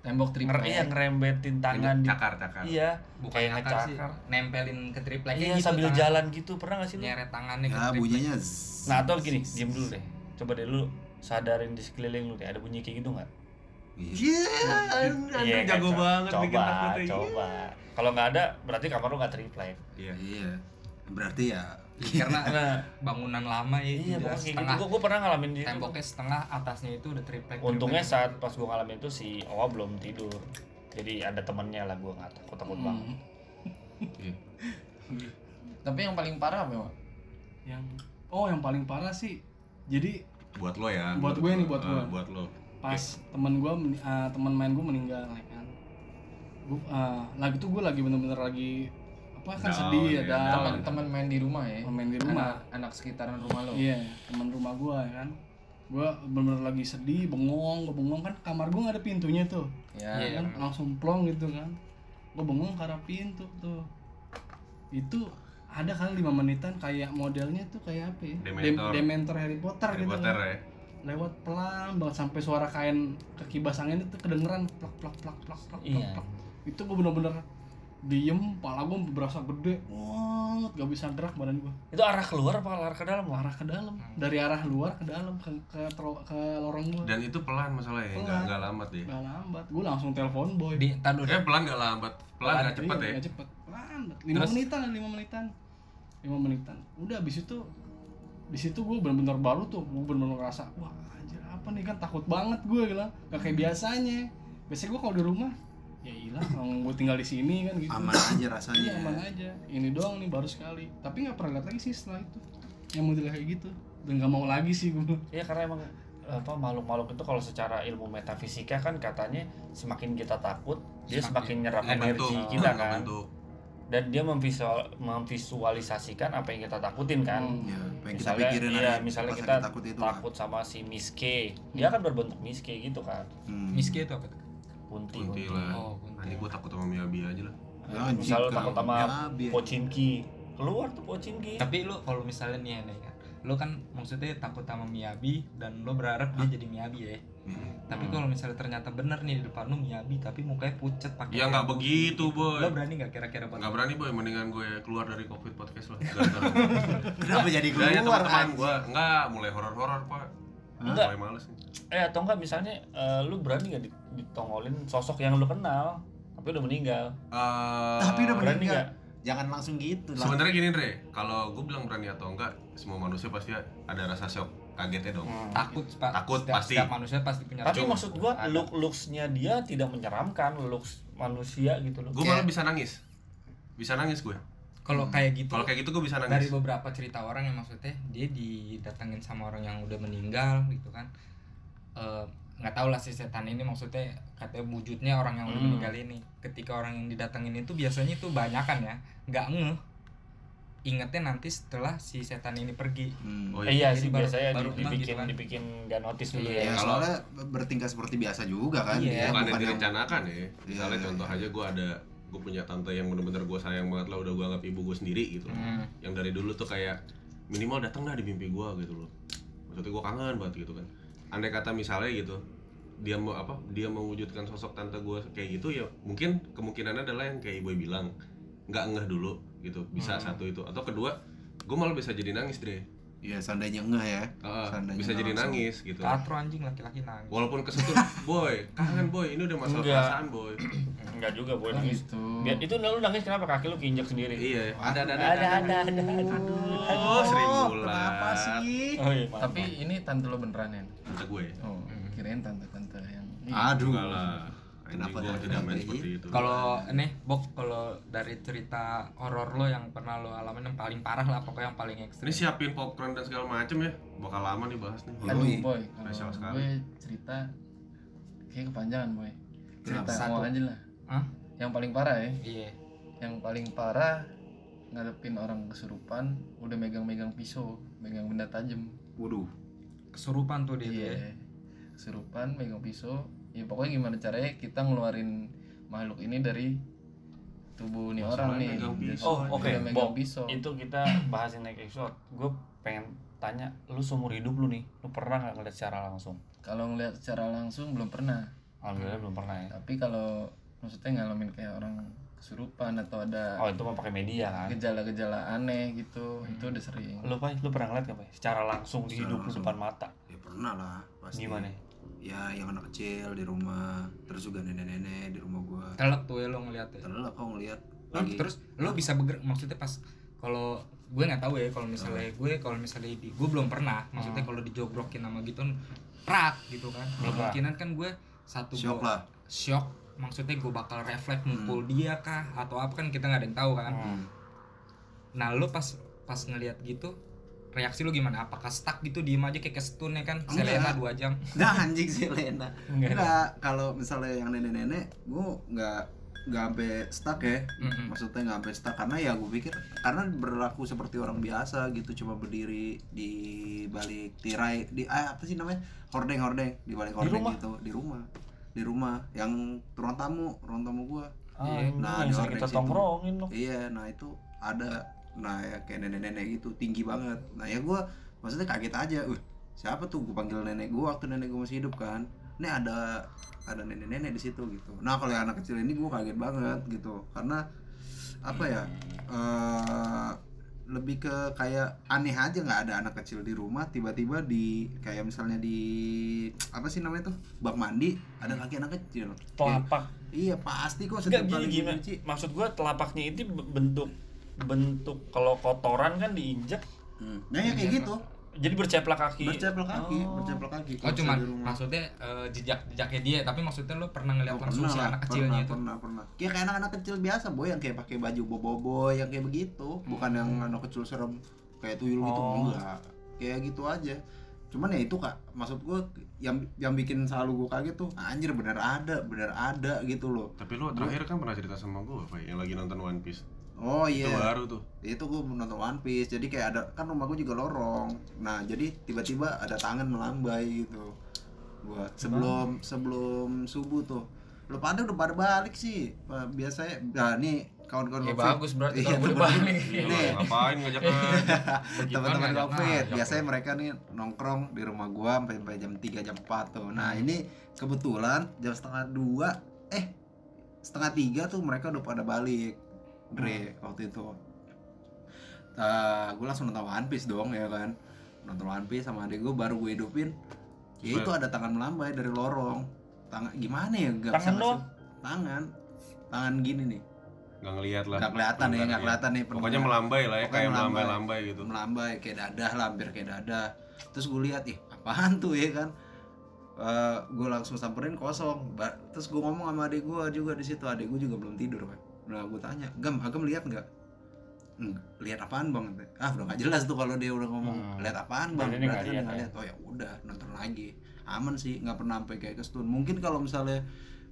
tembok triplek iya ngerembetin tangan di cakar cakar Iya, bukan kayak ngakar sih nempelin ke tripleknya Iya, gitu sambil tangan. jalan gitu. Pernah gak sih lu? nyeret tangannya ke ya triplek bunyinya. Nah, atau gini, diem dulu deh. Coba deh lu sadarin di sekeliling lu deh, ada bunyi kayak gitu nggak? Iya. Iya, kan? jago Co- banget coba, bikin takutnya. Coba. Kalau nggak ada, berarti kamar lu nggak triplek. Iya. iya berarti ya karena Nah, bangunan lama ya iya, kayak gitu. gua pernah ngalamin di temboknya setengah atasnya itu udah triplek Untungnya triplek. saat pas gua ngalamin itu si Owa belum tidur. Jadi ada temennya lah gua nggak takut takut banget. Iya. tapi yang paling parah apa yang oh yang paling parah sih jadi buat lo ya. Buat gue nih, buat Ah, gue. buat lo. Pas temen gue teman main gue meninggal ya kan. Gue lagi tuh gue lagi bener-bener lagi apa kan Down, sedih ya ya, down. teman-teman main di rumah ya? Main di rumah. anak, anak sekitaran rumah lo? Iya teman rumah gue ya kan. Gue bener-bener lagi sedih bengong gue bengong. Kan kamar gue gak ada pintunya tuh. Ya Iya. kan langsung plong gitu kan. Gue bengong ke arah pintu tuh. Itu ada kali lima menitan kayak modelnya tuh kayak apa ya Dem- Dementor. Dementor Harry Potter Harry gitu Potter kan. ya lewat pelan banget sampai suara kain kaki basangnya itu kedengeran plak plak plak plak plak plak, Iya. plak. itu gue bener-bener diem pala gue berasa gede banget gak bisa gerak badan gue Itu arah keluar apa arah ke dalam? Wah, arah ke dalam. Dari arah luar ke dalam ke ke, tro- ke lorong gue dan itu pelan masalahnya nggak Pelan. nggak lambat ya? Gak lambat. Gue langsung telepon boy. Di tar dulu. Eh pelan nggak lambat? Pelan nggak cepet Iya, ya? nggak cepet. Pelan. Lima Terus? menitan lima menitan. Lima menitan. Udah abis itu di situ gue bener-bener baru tuh gue bener-bener ngerasa wah anjir apa nih kan takut banget gue bilang. Gak kayak biasanya. Biasanya gue kalau di rumah ya hilang orang gue tinggal di sini kan gitu. Aman aja rasanya. Iya aman aja. Ini doang nih baru sekali. Tapi nggak pernah lihat lagi sih setelah itu. Yang model kayak gitu. Dan nggak mau lagi sih gue Iya karena emang apa makhluk-makhluk itu kalau secara ilmu metafisika kan katanya semakin kita takut dia semakin nyerap energi Ngebentuk, kita kan. ngebentuk. dan dia memvisual, memvisualisasikan apa yang kita takutin kan. Hmm. ya apa yang kita misalnya pikirin iya, hari misalnya pas kita lagi takut itu kan. takut sama si Miss K dia kan berbentuk Miss K gitu kan. Hmm. miski itu apa tuh kunti kunti lah Oh, kunti. anjing gua takut sama Miyabi aja lah Ya, misal jika takut sama Miyabi. Pochinki keluar tuh Pochinki tapi lu kalau misalnya nih ya nih kan lo kan maksudnya takut sama Miyabi dan lo berharap dia jadi Miyabi ya tapi Hmm. kalau misalnya ternyata bener nih di depan lo Miyabi tapi mukanya pucet pakai Ya nggak begitu, boy. lo berani nggak kira-kira buat Nggak berani boy, mendingan gue keluar dari covid podcast lah. Kenapa jadi ya keluar teman-teman anjing? gue nggak mulai horor-horor pak. Enggak. Mulai males nih. eh atau enggak misalnya eh, lu berani nggak di- ditongolin sosok yang lu kenal tapi udah meninggal Eh, Tapi udah berani meninggal. nggak Jangan langsung gitu lah. Sebenarnya gini Dre, kalau gue bilang berani atau enggak, semua manusia pasti ada rasa shock, kagetnya dong. Hmm. takut Pak. Takut, setiap, pasti. setiap manusia pasti punya tapi rasa. maksud gua look looksnya dia tidak menyeramkan looks manusia gitu loh Gue malah bisa nangis, bisa nangis gue. Kalau kayak gitu Kalau kayak gitu gue bisa dari nangis. beberapa cerita orang yang maksudnya dia didatengin sama orang yang udah meninggal gitu kan Eh, nggak tahu lah si setan ini maksudnya katanya wujudnya orang yang udah Hmm. meninggal ini ketika orang yang didatengin itu biasanya itu banyakan ya nggak ngeh ingetnya nanti setelah si setan ini pergi Hmm. Oh, Eh, iya sih baru- biasanya baru ngeh dibikin gitu kan. dibikin nggak notice dulu Iya. Ya, ya Kalau- soalnya bertingkah seperti biasa juga kan Iya. dia bukan yang bukan yang direncanakan ya. Misalnya Iya. contoh aja gue ada gue punya tante yang bener-bener gue sayang banget lah udah gue anggap ibu gue sendiri gitu. Hmm. Yang dari dulu tuh kayak minimal datang dah di mimpi gue gitu loh. Maksudnya gue kangen banget gitu kan. Andai kata misalnya gitu dia mau apa dia mewujudkan sosok tante gue kayak gitu ya mungkin kemungkinannya adalah yang kayak ibu bilang nggak ngeh dulu gitu bisa satu itu atau kedua gue malah bisa jadi nangis deh ya seandainya ngeh ya. Ah, Seandainya bisa jadi langsung. nangis gitu. Katro anjing laki-laki nangis. Walaupun kesentuh boy kangen boy ini udah masalah Enggak. perasaan boy. Enggak juga boy Oh, nangis. gitu. Biar, itu lu nangis kenapa? Kaki lu keinjak sendiri? Iya ada ada ada ada ada ada oh seribu bulan. kenapa sih? Oh iya maaf, Tapi ini tante lo beneran ya? kata gue. Oh, kirain tante-tante yang aduh enggak lah Kenapa gue tidak main seperti itu kalau ini bok kalau dari cerita horor lo yang pernah lo alamin yang paling parah lah pokoknya yang paling ini ekstrim siapin popcorn dan segala macem ya bakal lama nih bahas nih Aduh Yoi. boy, Spesial sekali. gue cerita kayak kepanjangan boy. Cerita Satu. mau aja lah. Hah? Yang paling parah ya, iya yang paling parah ngadepin orang kesurupan udah megang-megang pisau, megang benda tajam. waduh kesurupan tuh dia tuh ya. Iya. Kesurupan megang pisau. Ya pokoknya gimana caranya kita ngeluarin makhluk ini dari tubuh nih orang nih. oh oke. Bob pisau. itu kita bahasin next episode. Gue pengen tanya lu seumur hidup lu nih lu pernah nggak ngeliat secara langsung? Kalau ngeliat secara langsung belum pernah. alhamdulillah belum pernah ya. Tapi kalau maksudnya ngalamin kayak orang kesurupan atau ada oh itu mah pakai media kan? gejala-gejala aneh gitu, itu udah sering. lu pak lu pernah ngeliat gak pak secara langsung di Secara hidup lu langsung. depan mata? Ya pernah lah pasti. Gimana ya yang anak kecil di rumah terus juga nenek-nenek di rumah gua. Telek tuh ya lo ngeliatnya terus kau ngeliat. Lo terus lo bisa bergerak maksudnya pas kalau gue nggak tahu ya kalau misalnya gue kalau misalnya di gue belum pernah maksudnya kalau dijobrokin sama gitu prak gitu kan. Kemungkinan kan gue satu shock gua- lah. Shock maksudnya gue bakal refleks mukul dia kah atau apa kan kita nggak ada yang tahu kan. Hmm. nah lo pas pas ngelihat gitu reaksi lo gimana apakah stuck gitu diem aja kayak kestun ya kan Enggak. selena dua jam nah anjing sih Lena Enggak. enggak kalau misalnya yang nenek-nenek gua nggak nggak sampai stuck ya Mm-mm. maksudnya nggak sampai stuck karena ya gue pikir karena berlaku seperti orang biasa gitu cuma berdiri di balik tirai di ah, apa sih namanya hordeng hordeng di balik hordeng rumah? gitu di rumah di rumah yang ruang tamu ruang tamu gua ah, Iya. Nah, yang di sering ordeng kita situ. iya nah itu ada nah ya kayak nenek-nenek gitu tinggi banget. Nah ya gua maksudnya kaget aja uh siapa tuh gue panggil nenek gua waktu nenek gua masih hidup kan? Ini ada ada nenek-nenek di situ gitu. Nah kalau yang anak kecil ini gua kaget banget gitu. Karena apa ya eh lebih ke kayak aneh aja nggak ada anak kecil di rumah tiba-tiba di kayak misalnya di apa sih namanya tuh bak mandi ada kaki anak kecil. Kayak- telapak. Iya pasti kok setiap gini kali nyuci. maksud gua telapaknya itu bentuk bentuk kalau kotoran kan diinjek Hmm. Nah, ya kayak gitu. jadi berceplak kaki Berceplak kaki, Oh. berceplak kaki. oh cuman rumah. maksudnya eh, jejak-jejaknya dia tapi maksudnya lo pernah ngeliat Oh, langsung si lah, anak kecilnya pernah, itu pernah, pernah. Kayak kayak anak-anak kecil biasa, boy, yang kayak pakai baju bobo yang kayak begitu, bukan yang anak kecil serem kayak tuyul gitu, Oh. enggak. Kayak gitu aja. Cuman ya itu kak, maksud gua yang yang bikin selalu gua kaget tuh, anjir bener ada, bener ada gitu loh. tapi lu terakhir kan pernah cerita sama gue yang lagi nonton One Piece Oh itu iya, baru tuh itu gua nonton One Piece, jadi kayak ada kan rumah gua juga lorong. Nah jadi tiba-tiba ada tangan melambai gitu. Gua sebelum sebelum subuh tuh, lu pada udah pada balik sih. Biasanya, nah nih kawan-kawan Ya bagus berarti Iya, kalau temen- balik. Iya, Nih. ngapain ngajak ke teman-teman covid biasanya mereka nih nongkrong di rumah gua sampai sampai jam 3 jam 4 tuh nah Hmm. ini kebetulan jam setengah dua eh setengah tiga tuh mereka udah pada balik Dre Hmm. waktu itu. Uh, gue langsung nonton One Piece dong ya kan. Nonton One Piece sama adik gue baru gue hidupin ya itu ada tangan melambai dari lorong. Tangan gimana ya? Gak Tangan bisa ngasih- tangan. Tangan gini nih. Nggak ngelihat lah. Nggak kelihatan ya nggak iya. kelihatan nih pokoknya pendengar. melambai lah ya Pokoknya kayak melambai. melambai. lambai gitu. Melambai kayak dadah lah hampir kayak dadah. Terus gue lihat ih apaan tuh ya kan. Gue langsung samperin kosong. Ba- terus gue ngomong sama adik gue juga di situ. Adik gue juga belum tidur kan nah gue tanya gam agam lihat nggak? "Eng, lihat apaan bang? Ah udah nggak jelas tuh kalau dia udah ngomong Hmm. lihat apaan bang? Berarti nggak lihat ya? oh ya udah nonton lagi. Aman sih nggak pernah sampai kayak kestun mungkin kalau misalnya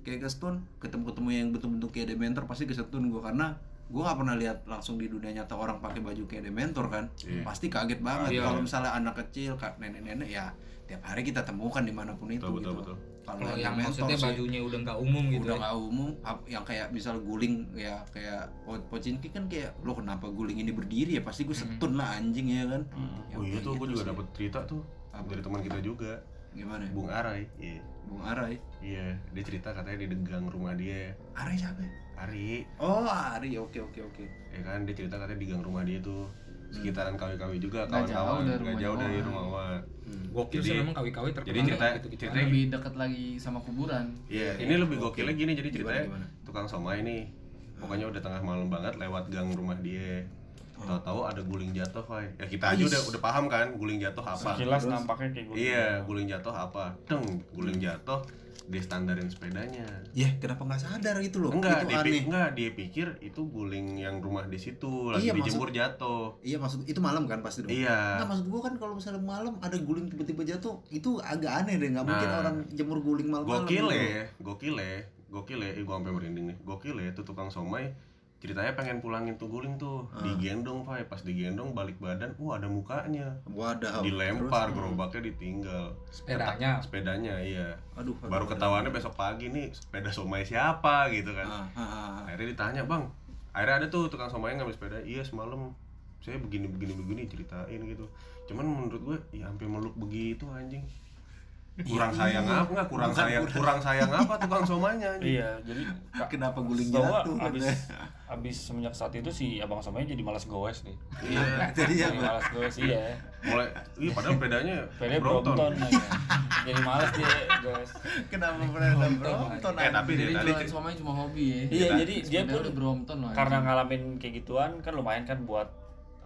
kayak kestun ketemu ketemu yang betul-betul kayak dementor pasti kesetun gue karena gue nggak pernah lihat langsung di dunia nyata orang pakai baju kayak dementor kan? Iya. pasti kaget banget. Iya. kalau misalnya anak kecil kak nenek-nenek ya tiap hari kita temukan di mana pun itu betul betul gitu. betul kalau Kalau yang maksudnya sih, bajunya udah nggak umum gitu. udah ya. nggak umum ap- yang kayak misal guling ya kayak po- pocinki kan kayak lo kenapa guling ini berdiri ya pasti gue setun lah anjing ya kan Hmm. Ya oh iya tuh gue gitu juga sih. dapet cerita tuh Apa? dari teman kita juga gimana ya? Bung Arai iya Bung Arai iya dia cerita katanya di degang rumah dia Arai siapa ya? Ari oh Ari oke oke oke ya kan dia cerita katanya di gang rumah dia tuh sekitaran kawi-kawi juga Nggak jauh kawan-kawan dari nggak rumahnya jauh dari rumah Wawan Gokil sih Jadi- memang kawi-kawi terkenal jadi cerita- gitu gitu. cerita- lebih deket lagi sama kuburan Iya, ini lebih Oke. gokilnya gini jadi Gimana, ceritanya gimana? tukang somai nih. Pokoknya udah tengah malam banget lewat gang rumah dia. Tahu-tahu ada guling jatuh, Fai. Ya kita aja udah udah paham kan guling jatuh apa. Sekilas nampaknya kayak gue. Iya, guling jatuh apa? Deng, guling jatuh dia standarin sepedanya. ya kenapa nggak sadar gitu loh Enggak, itu dia, aneh enggak, dia pikir itu guling yang rumah di situ lagi Iya, dijemur jatuh. iya maksud itu malam kan pasti dong Iya. Nggak maksud gua kan kalau misalnya malam ada guling tiba-tiba jatuh itu agak aneh deh nggak mungkin Nah. orang jemur guling malam-malam Gokil gitu. ya, gokil ya, gokil ya, eh, gua sampai merinding nih. Gokil ya, tuh tukang somai ceritanya pengen pulangin tuh guling tuh, Ah. digendong, Fai. Pas digendong balik badan, wah ada mukanya. Wadah. dilempar Terus? gerobaknya ditinggal Sepedanya. sepedanya iya Aduh. aduh, baru aduh. ketahuannya besok pagi nih sepeda somai siapa gitu kan Ah, ah, ah. akhirnya ditanya bang akhirnya ada tuh tukang somai ngambil sepeda iya semalam saya begini begini begini ceritain gitu cuman menurut gue ya hampir meluk begitu anjing kurang sayang apa nggak kurang Bukan sayang kurang. kurang sayang apa tukang somainya anjing Iya, jadi Kenapa guling jatuh? Abis, abis semenjak saat itu si abang somanya jadi malas goes deh. iya Jadi apa? malas goes iya. mulai iya padahal sepedanya Pedanya Brompton. Jadi malas dia goes. Kenapa pernah Brompton? eh tapi dia jadi tadi somai cuma hobi ya Iya, jadi dia pun udah Brompton loh karena ngalamin kayak gituan kan lumayan kan buat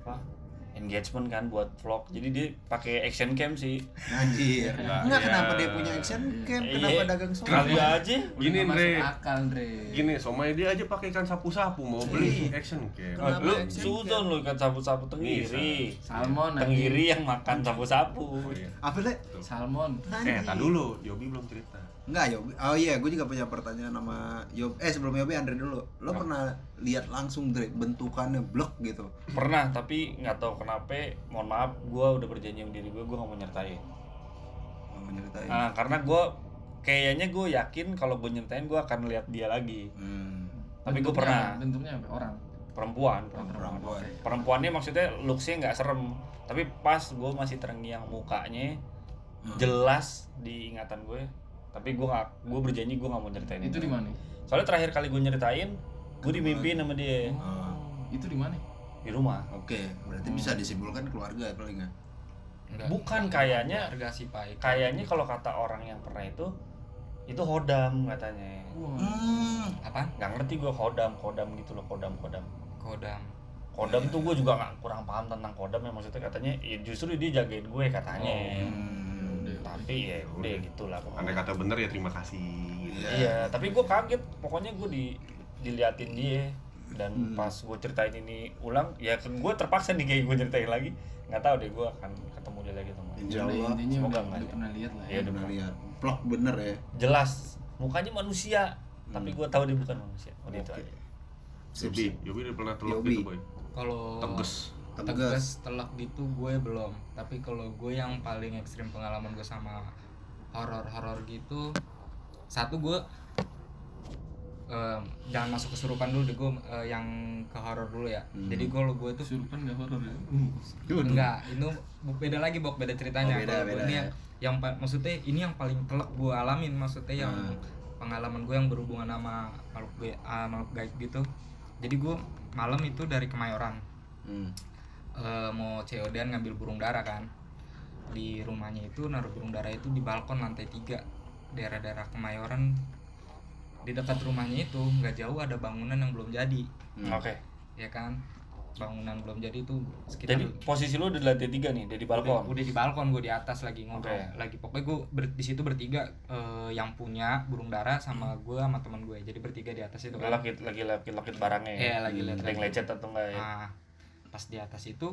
apa? Engagement kan buat vlog. Jadi dia pakai action cam sih. Anjir. Enggak, Enggak ya. kenapa dia punya action cam? Kenapa Iya, dagang somai? Kali aja. gini masuk akal Andre gini somai dia aja pakai ikan sapu-sapu mau beli action cam Kenapa lu suzon lu kan sapu-sapu tenggiri. salmon. Tenggiri yang makan sapu-sapu. Iya. Apa Le? salmon Eh, tar dulu, Yobi belum cerita. Enggak, Yobi. Oh iya, gue juga punya pertanyaan sama Yob. Eh, sebelum Yobi Andre dulu. Lo pernah lihat langsung Dre bentukannya blok gitu? Pernah, tapi nggak tahu kenapa. Mohon maaf, gua udah berjanji sama diri gue, gue nggak mau nyertain. Mau nyeritain. Nah, karena gue kayaknya gue yakin kalau gue nyertain gue akan lihat dia lagi. Hmm. Tapi gue Bentuknya pernah bentuknya apa orang perempuan, Oh, perempuan. Perempuan. Perempuannya maksudnya looksnya nggak serem, tapi pas gue masih terngiang mukanya Hmm. jelas di ingatan gue. Tapi gue nggak, gue berjanji gue nggak mau nyeritain itu di mana Soalnya terakhir kali gue nyeritain, gue dimimpiin sama dia Ah, itu di mana di rumah. Oke, berarti bisa disimpulkan keluarga paling nggak? Enggak. Bukan kayaknya Harga sih Pak. kayaknya kalau kata orang yang pernah itu itu hodam katanya. Hmm. apa? nggak ngerti gue kodam kodam gitu loh kodam kodam Kodam. kodam tuh gue juga nggak kurang paham tentang kodam ya maksudnya katanya ya justru dia jagain gue katanya Hmm. Udah. tapi ya udah gitulah Andai pokoknya kata bener ya terima kasih. Gitu. iya tapi gue kaget pokoknya gue di diliatin dia dan Hmm. pas gue ceritain ini ulang ya gue terpaksa nih kayak gue ceritain lagi nggak tahu deh gue akan ketemu dia lagi sama Insya Udah, Allah intinya semoga udah, nggak udah ya. pernah lihat lah Iya, ya udah Pernah lihat. Vlog bener ya. jelas mukanya manusia tapi gue tahu dia bukan manusia udah itu Oke. aja Yobi. Yobi udah pernah Yobi. gitu boy. Kalau. Tegas. Tegas telak gitu gue belum tapi kalau gue yang paling ekstrim pengalaman gue sama horor-horor gitu satu gue eh, jangan masuk kesurupan dulu deh gue yang ke horor dulu ya Hmm. jadi gue gue tuh Kesurupan gak horor ya? enggak itu beda lagi bok beda ceritanya Oh, beda, Kalau gua beda ini ya. yang, maksudnya ini yang paling telak gue alamin maksudnya yang Hmm. pengalaman gue yang berhubungan sama makhluk gue ah, makhluk gaib gitu jadi gue malam itu dari Kemayoran Hmm. Eh, mau COD-an ngambil burung dara kan di rumahnya itu naruh burung dara itu di balkon lantai tiga daerah-daerah Kemayoran di dekat rumahnya itu nggak jauh ada bangunan yang belum jadi Hmm. Oke. ya kan bangunan belum jadi itu sekitar Jadi posisi lu udah di lantai tiga nih, dari udah, balkon. udah di balkon gue di atas lagi ngobrol Oke. lagi pokoknya gue ber- di situ bertiga eh, yang punya burung dara sama gue sama teman gue jadi bertiga di atas itu kan lagi lagi lagi lokit barangnya. Iya, lagi liat- Ada yang lecet atau enggak ya? nah pas di atas itu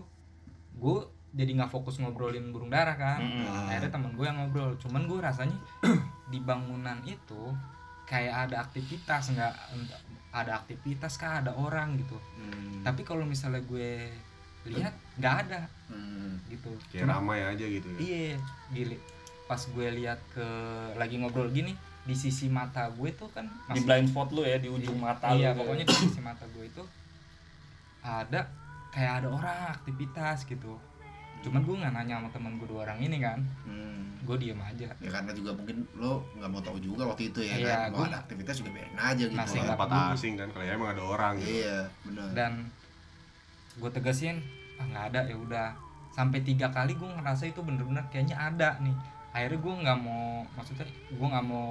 gue jadi nggak fokus ngobrolin burung dara kan Mm-mm. akhirnya temen gue yang ngobrol cuman gue rasanya di bangunan itu kayak ada aktivitas nggak ada aktivitas kah ada orang gitu Hmm. tapi kalau misalnya gue lihat nggak ada Hmm. gitu kayak Cuma- ramai aja gitu ya iya gili pas gue lihat ke lagi ngobrol gini di sisi mata gue tuh kan Di blind spot lu ya, di ujung mata iya lu. pokoknya di sisi mata gue itu ada kayak ada orang aktivitas gitu. Cuman gue nggak nanya sama temen gue dua orang ini kan. Hmm. gue diem aja. Ya karena juga mungkin lo nggak mau tahu juga waktu itu ya Iya, kan? Mau ada aktivitas juga biarin aja gitu. Masih nggak tempat asing kan kalau ya emang ada orang gitu. Iya benar dan gue tegasin ah nggak ada ya udah. Sampai tiga kali gue ngerasa itu bener-bener kayaknya ada nih. Akhirnya gue nggak mau maksudnya gue nggak mau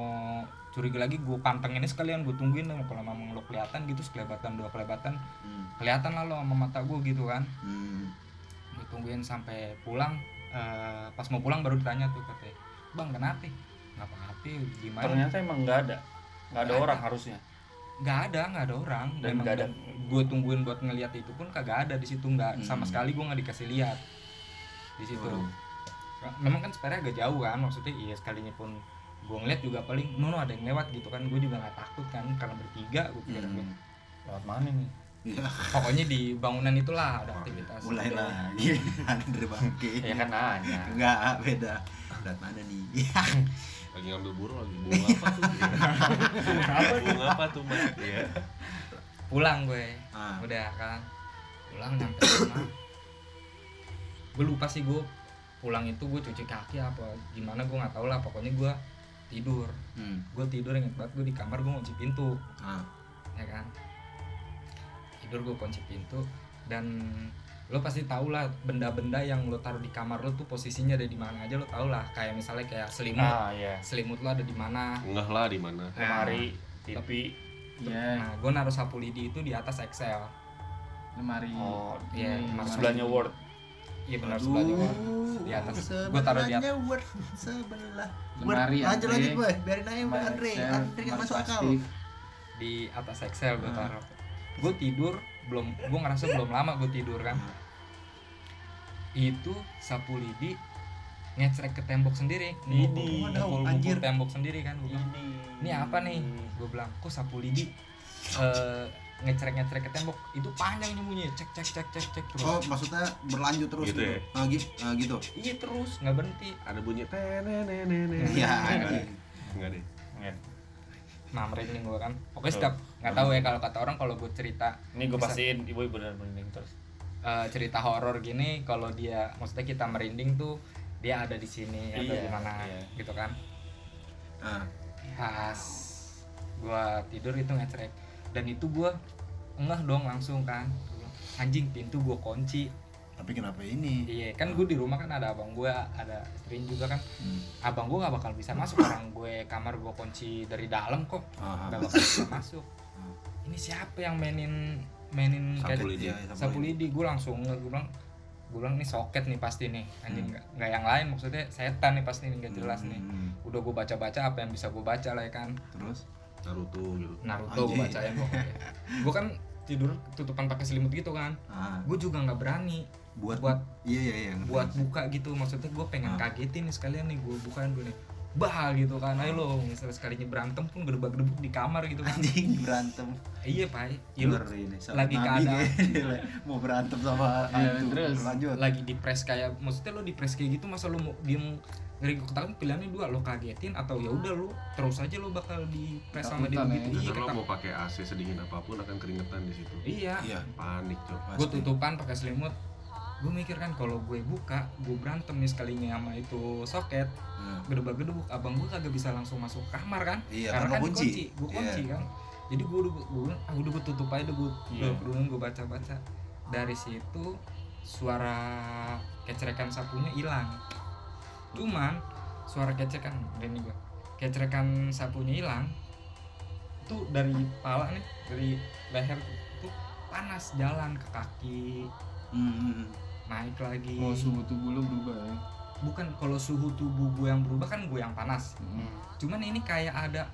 curiga lagi gue pantengin ini sekalian gue tungguin dong kalau memang lo kelihatan gitu sekelebatan dua kelebatan Hmm. kelihatan lah lo sama mata gue gitu kan Hmm. gue tungguin sampai pulang eh, pas mau pulang baru ditanya tuh katanya bang kenapa nggak apa-apa gimana Ternyata emang nggak ada. Nggak ada Nggak orang ada. harusnya. nggak ada nggak ada orang Dan nggak ada- gue tungguin buat ngeliat itu pun kagak ada di situ nggak sama Hmm. sekali gue nggak dikasih lihat di situ Waduh. memang kan sebenarnya agak jauh kan maksudnya iya sekalinya pun gue ngeliat juga paling no no ada yang lewat gitu kan. Gue juga nggak takut kan karena bertiga gue pikir Hmm. Lewat mana nih? Iya, pokoknya di bangunan itulah ada aktivitas. mulai lagi. Andre bangke. Ya kan nanya. enggak beda. Berat mana nih? Lagi ngambil burung lagi bunga apa tuh? Bunga apa tuh? Mas? Iya. Pulang gue. Ah. Udah kan. Pulang nyampe rumah. Gue lupa sih gue pulang itu gue cuci kaki apa gimana gue nggak tahu lah. Pokoknya gue tidur hmm. gue tidur inget banget gue di kamar gue kunci pintu ah ya kan tidur gue kunci pintu dan lo pasti tau lah benda-benda yang lo taruh di kamar lo tuh posisinya ada di mana aja lo tau lah kayak misalnya kayak selimut Ah, iya. selimut lo ada di mana ngeh lah di mana Lemari, TV. Iya, nah gue naruh sapu lidi itu di atas Excel lemari. Oh, Iya, lemari. sebelahnya Word. Iya benar sebelahnya Word. di atas. Gue taruh di atas. Sebelahnya Word sebelah. Lemari, lanjut lanjut boy. Biarin aja Lemari Andre. Andre yang masuk akal. di atas Excel gue Ah. taruh. Gue tidur belum gue ngerasa belum lama gue tidur kan? Itu sapu lidi ngecrek ke tembok sendiri. Ini. Mukul- Anjir. tembok sendiri kan gue ini. Apa nih? Gue bilang kok sapu lidi ngecrek ngecrek ke tembok. Itu panjang nih bunyinya cek cek cek cek cek terus. Oh maksudnya berlanjut terus Gitu gitu, ya? Ah, gitu, ah, gitu. iya terus. Nggak berhenti. Ada bunyi tenenenene Iya, enggak anjing. enggak deh. Nget. nah merinding gue kan. Pokoknya setiap nggak tahu ya kalau kata orang kalau gue cerita Ini gue pastiin ibu bener merinding terus. eh, cerita horor gini kalau dia maksudnya kita merinding tuh dia ada di sini atau Iya, di mana iya. gitu kan? Ah. Pas gua tidur itu ngecrek dan itu gua ngeh dong langsung kan. Anjing pintu gua kunci. Tapi kenapa ini? Iya kan gue di rumah kan ada abang gua ada istrinya juga kan. Hmm. abang gua gak bakal bisa masuk orang gue kamar gua kunci dari dalam kok. Ah, gak bakal bisa masuk. Ini siapa yang mainin mainin Sapu lidi. Sapu lidi. gue langsung gue bilang gue bilang ini soket nih pasti nih. Anjing nggak nggak yang lain maksudnya setan nih pasti nih nggak jelas nih. Hmm, udah gue baca baca apa yang bisa gue baca lah ya kan. Terus Naruto gitu. Naruto gue bacain pokoknya. Gue kan tidur tutupan pakai selimut gitu kan. Ah. Gue juga nggak berani buat buat iya iya iya buat buka gitu. Maksudnya gue pengen Ah. kagetin nih sekalian nih gue bukain dulu nih bah gitu kan ayo lo misalnya sekalinya berantem pun gedebak-gedebuk di kamar gitu kan anjing berantem iya pak ya lu sama lagi keadaan. mau berantem sama Iya, hantu terus. lanjut lagi di press kayak maksudnya lo di press kayak gitu masa lo mau diem ngeri ketakutan pilihannya dua lo kagetin atau ya udah lo terus aja lo bakal di press sama dia ya. iya lo ketak- mau pakai AC sedingin apa pun akan keringetan di situ. iya iya Panik cok. gue tutupan pakai selimut gue mikir kan kalau gue buka gue berantem nih sekalinya sama itu soket Hmm. gedebak gedebuk abang gue kagak bisa langsung masuk kamar kan Iya, karena karena kan kunci. gue kunci kan jadi gue udah gue ah udah gue tutup aja gue Iya. gue gue baca baca dari situ suara kecerekan sapunya hilang cuman suara kecekan ini gue kecerekan sapunya hilang itu dari pala nih dari leher tuh panas jalan ke kaki Hmm. Naik lagi oh suhu tubuh lu berubah ya bukan kalau suhu tubuh gue yang berubah kan gue yang panas Hmm. cuman ini kayak ada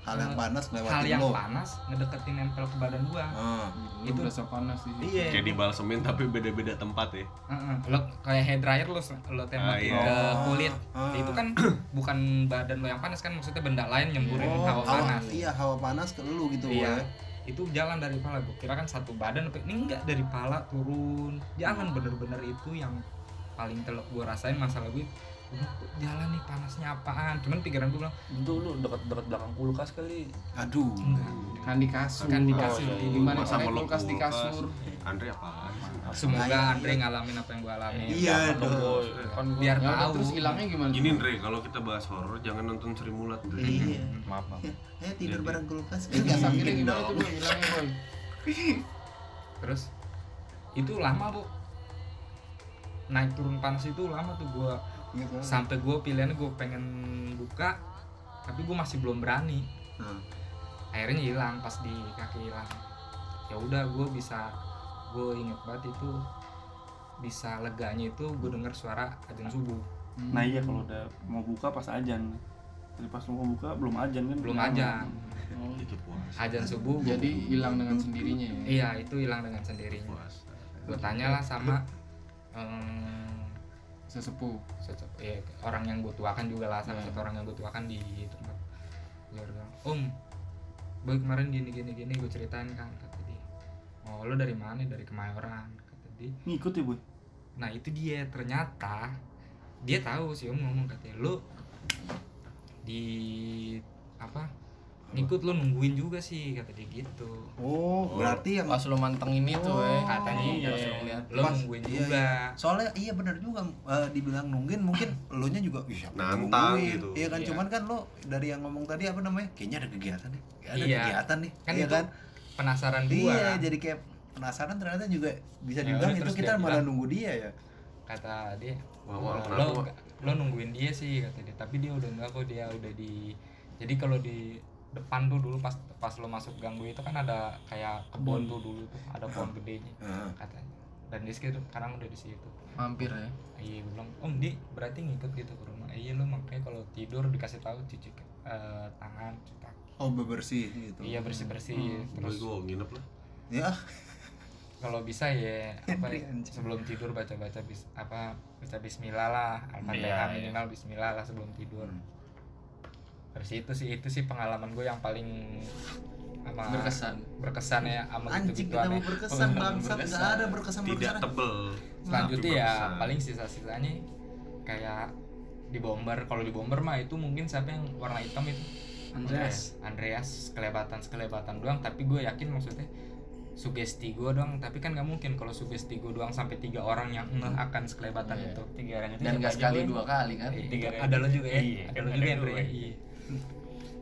hal yang panas hal lewatin yang lo panas ngedeketin nempel ke badan gua Ah. Lu Itu- berasa panas situ. iya Kayak dibalsemin tapi beda-beda tempat ya. Heeh. lo kayak hair dryer lo lo tembakin Ah, iya. ke kulit Ah. itu kan bukan badan lo yang panas kan maksudnya benda lain nyemburin oh, hawa panas iya hawa panas ke lu gitu Iya. ya itu jalan dari pala gue kira kan satu badan ini enggak dari pala turun. Jalan bener-bener itu yang paling telok gue rasain masalah gue "Udah, kok jalan nih panasnya apaan cuman pikiran gue bilang itu lu dekat-dekat belakang kulkas kali aduh enggak Kan di kasur. Kan di kasur. Oh, iya. Gimana Masa caranya meluk kulkas di kasur? Andre apaan? semoga Andre iya. ngalamin apa yang gue alami Iya dong. kan biar Ya tahu terus hilangnya gimana? Gini Andre, kalau kita bahas horor jangan nonton Sri Mulat iya maaf maaf eh tidur Jadi- bareng kulkas gas akhirnya Dingin gimana tuh? Hilangnya boy. terus itu lama bu naik turun panas itu lama tuh gue Gitu. sampai gue pilihannya gue pengen buka tapi gue masih belum berani Nah, akhirnya hilang pas di kaki hilang ya udah gue bisa gue inget banget itu bisa leganya itu gue denger suara azan subuh Nah iya kalau udah mau buka pas ajan. Jadi pas mau buka belum ajan kan? belum aja Oh, Itu puas. azan subuh gua- Jadi hilang dengan sendirinya ya. iya itu hilang dengan sendirinya Puas. gue tanyalah sama em, Sesepuh. satu ya, orang yang gue tuakan juga lah salah Hmm. satu orang yang gue tuakan di tempat gue bilang om boy kemarin gini gini gini gue ceritain kan kata dia oh lo dari mana dari kemayoran kata dia Ngikut ya boy. nah itu dia ternyata dia tahu sih om ngomong katanya lo di apa ngikut lo nungguin juga sih kata dia gitu oh berarti yang Pas lu mantengin itu Oh, eh. katanya Iya, iya, pas lu Pas- nungguin iya, juga soalnya iya benar juga eh, dibilang nungguin mungkin lo nya juga "Ih, siapa yang Nantang nungguin?" gitu. iya kan Iya. cuman kan lo dari yang ngomong tadi apa namanya kayaknya ada kegiatan nih ada Iya. kegiatan nih kan iya itu kan penasaran gua iya jadi kayak penasaran ternyata juga bisa Ya dibilang itu kita dia malah bilang, nunggu dia ya kata dia Wah, wah, "Eh, kenapa, lo lo nungguin dia sih kata dia tapi dia udah enggak kok dia udah di jadi kalau di depan tuh dulu pas pas lo masuk ganggu itu kan ada kayak kebun tuh dulu tuh ada pohon gedenya Heeh. katanya. Dan dia sekarang udah di situ. Mampir ya. iya bilang om di berarti ngikut gitu ke rumah. Iya lo makanya kalau tidur dikasih tahu cuci eh, tangan cuci kaki. Oh bebersih gitu. Iya bersih bersih Boy terus gue nginep lah. ya. Kalau bisa ya apa ya, sebelum tidur baca baca bis apa baca Bismillah lah al-fatihah Iya, iya. minimal Bismillah lah sebelum tidur. Hmm. Dari situ sih itu sih pengalaman gue yang paling apa Berkesan. berkesan ya sama gitu anjing gituan kita mau ya. berkesan bangsat Berkesan. nggak ada berkesan Tidak berkesan tebel. selanjutnya ya berkesan. paling sisa-sisanya kayak di bomber kalau di bomber mah itu mungkin siapa yang warna hitam itu Andreas. Andreas kelebatan kelebatan doang tapi gue yakin maksudnya sugesti gue doang tapi kan nggak mungkin kalau sugesti gue doang sampai tiga orang yang ngeh akan sekelebatan Iya. itu tiga orang itu Dan siapa gak aja, sekali dua kali kan. Eh, Tiga ada lo juga ya Iya, ada lo juga. Andre iya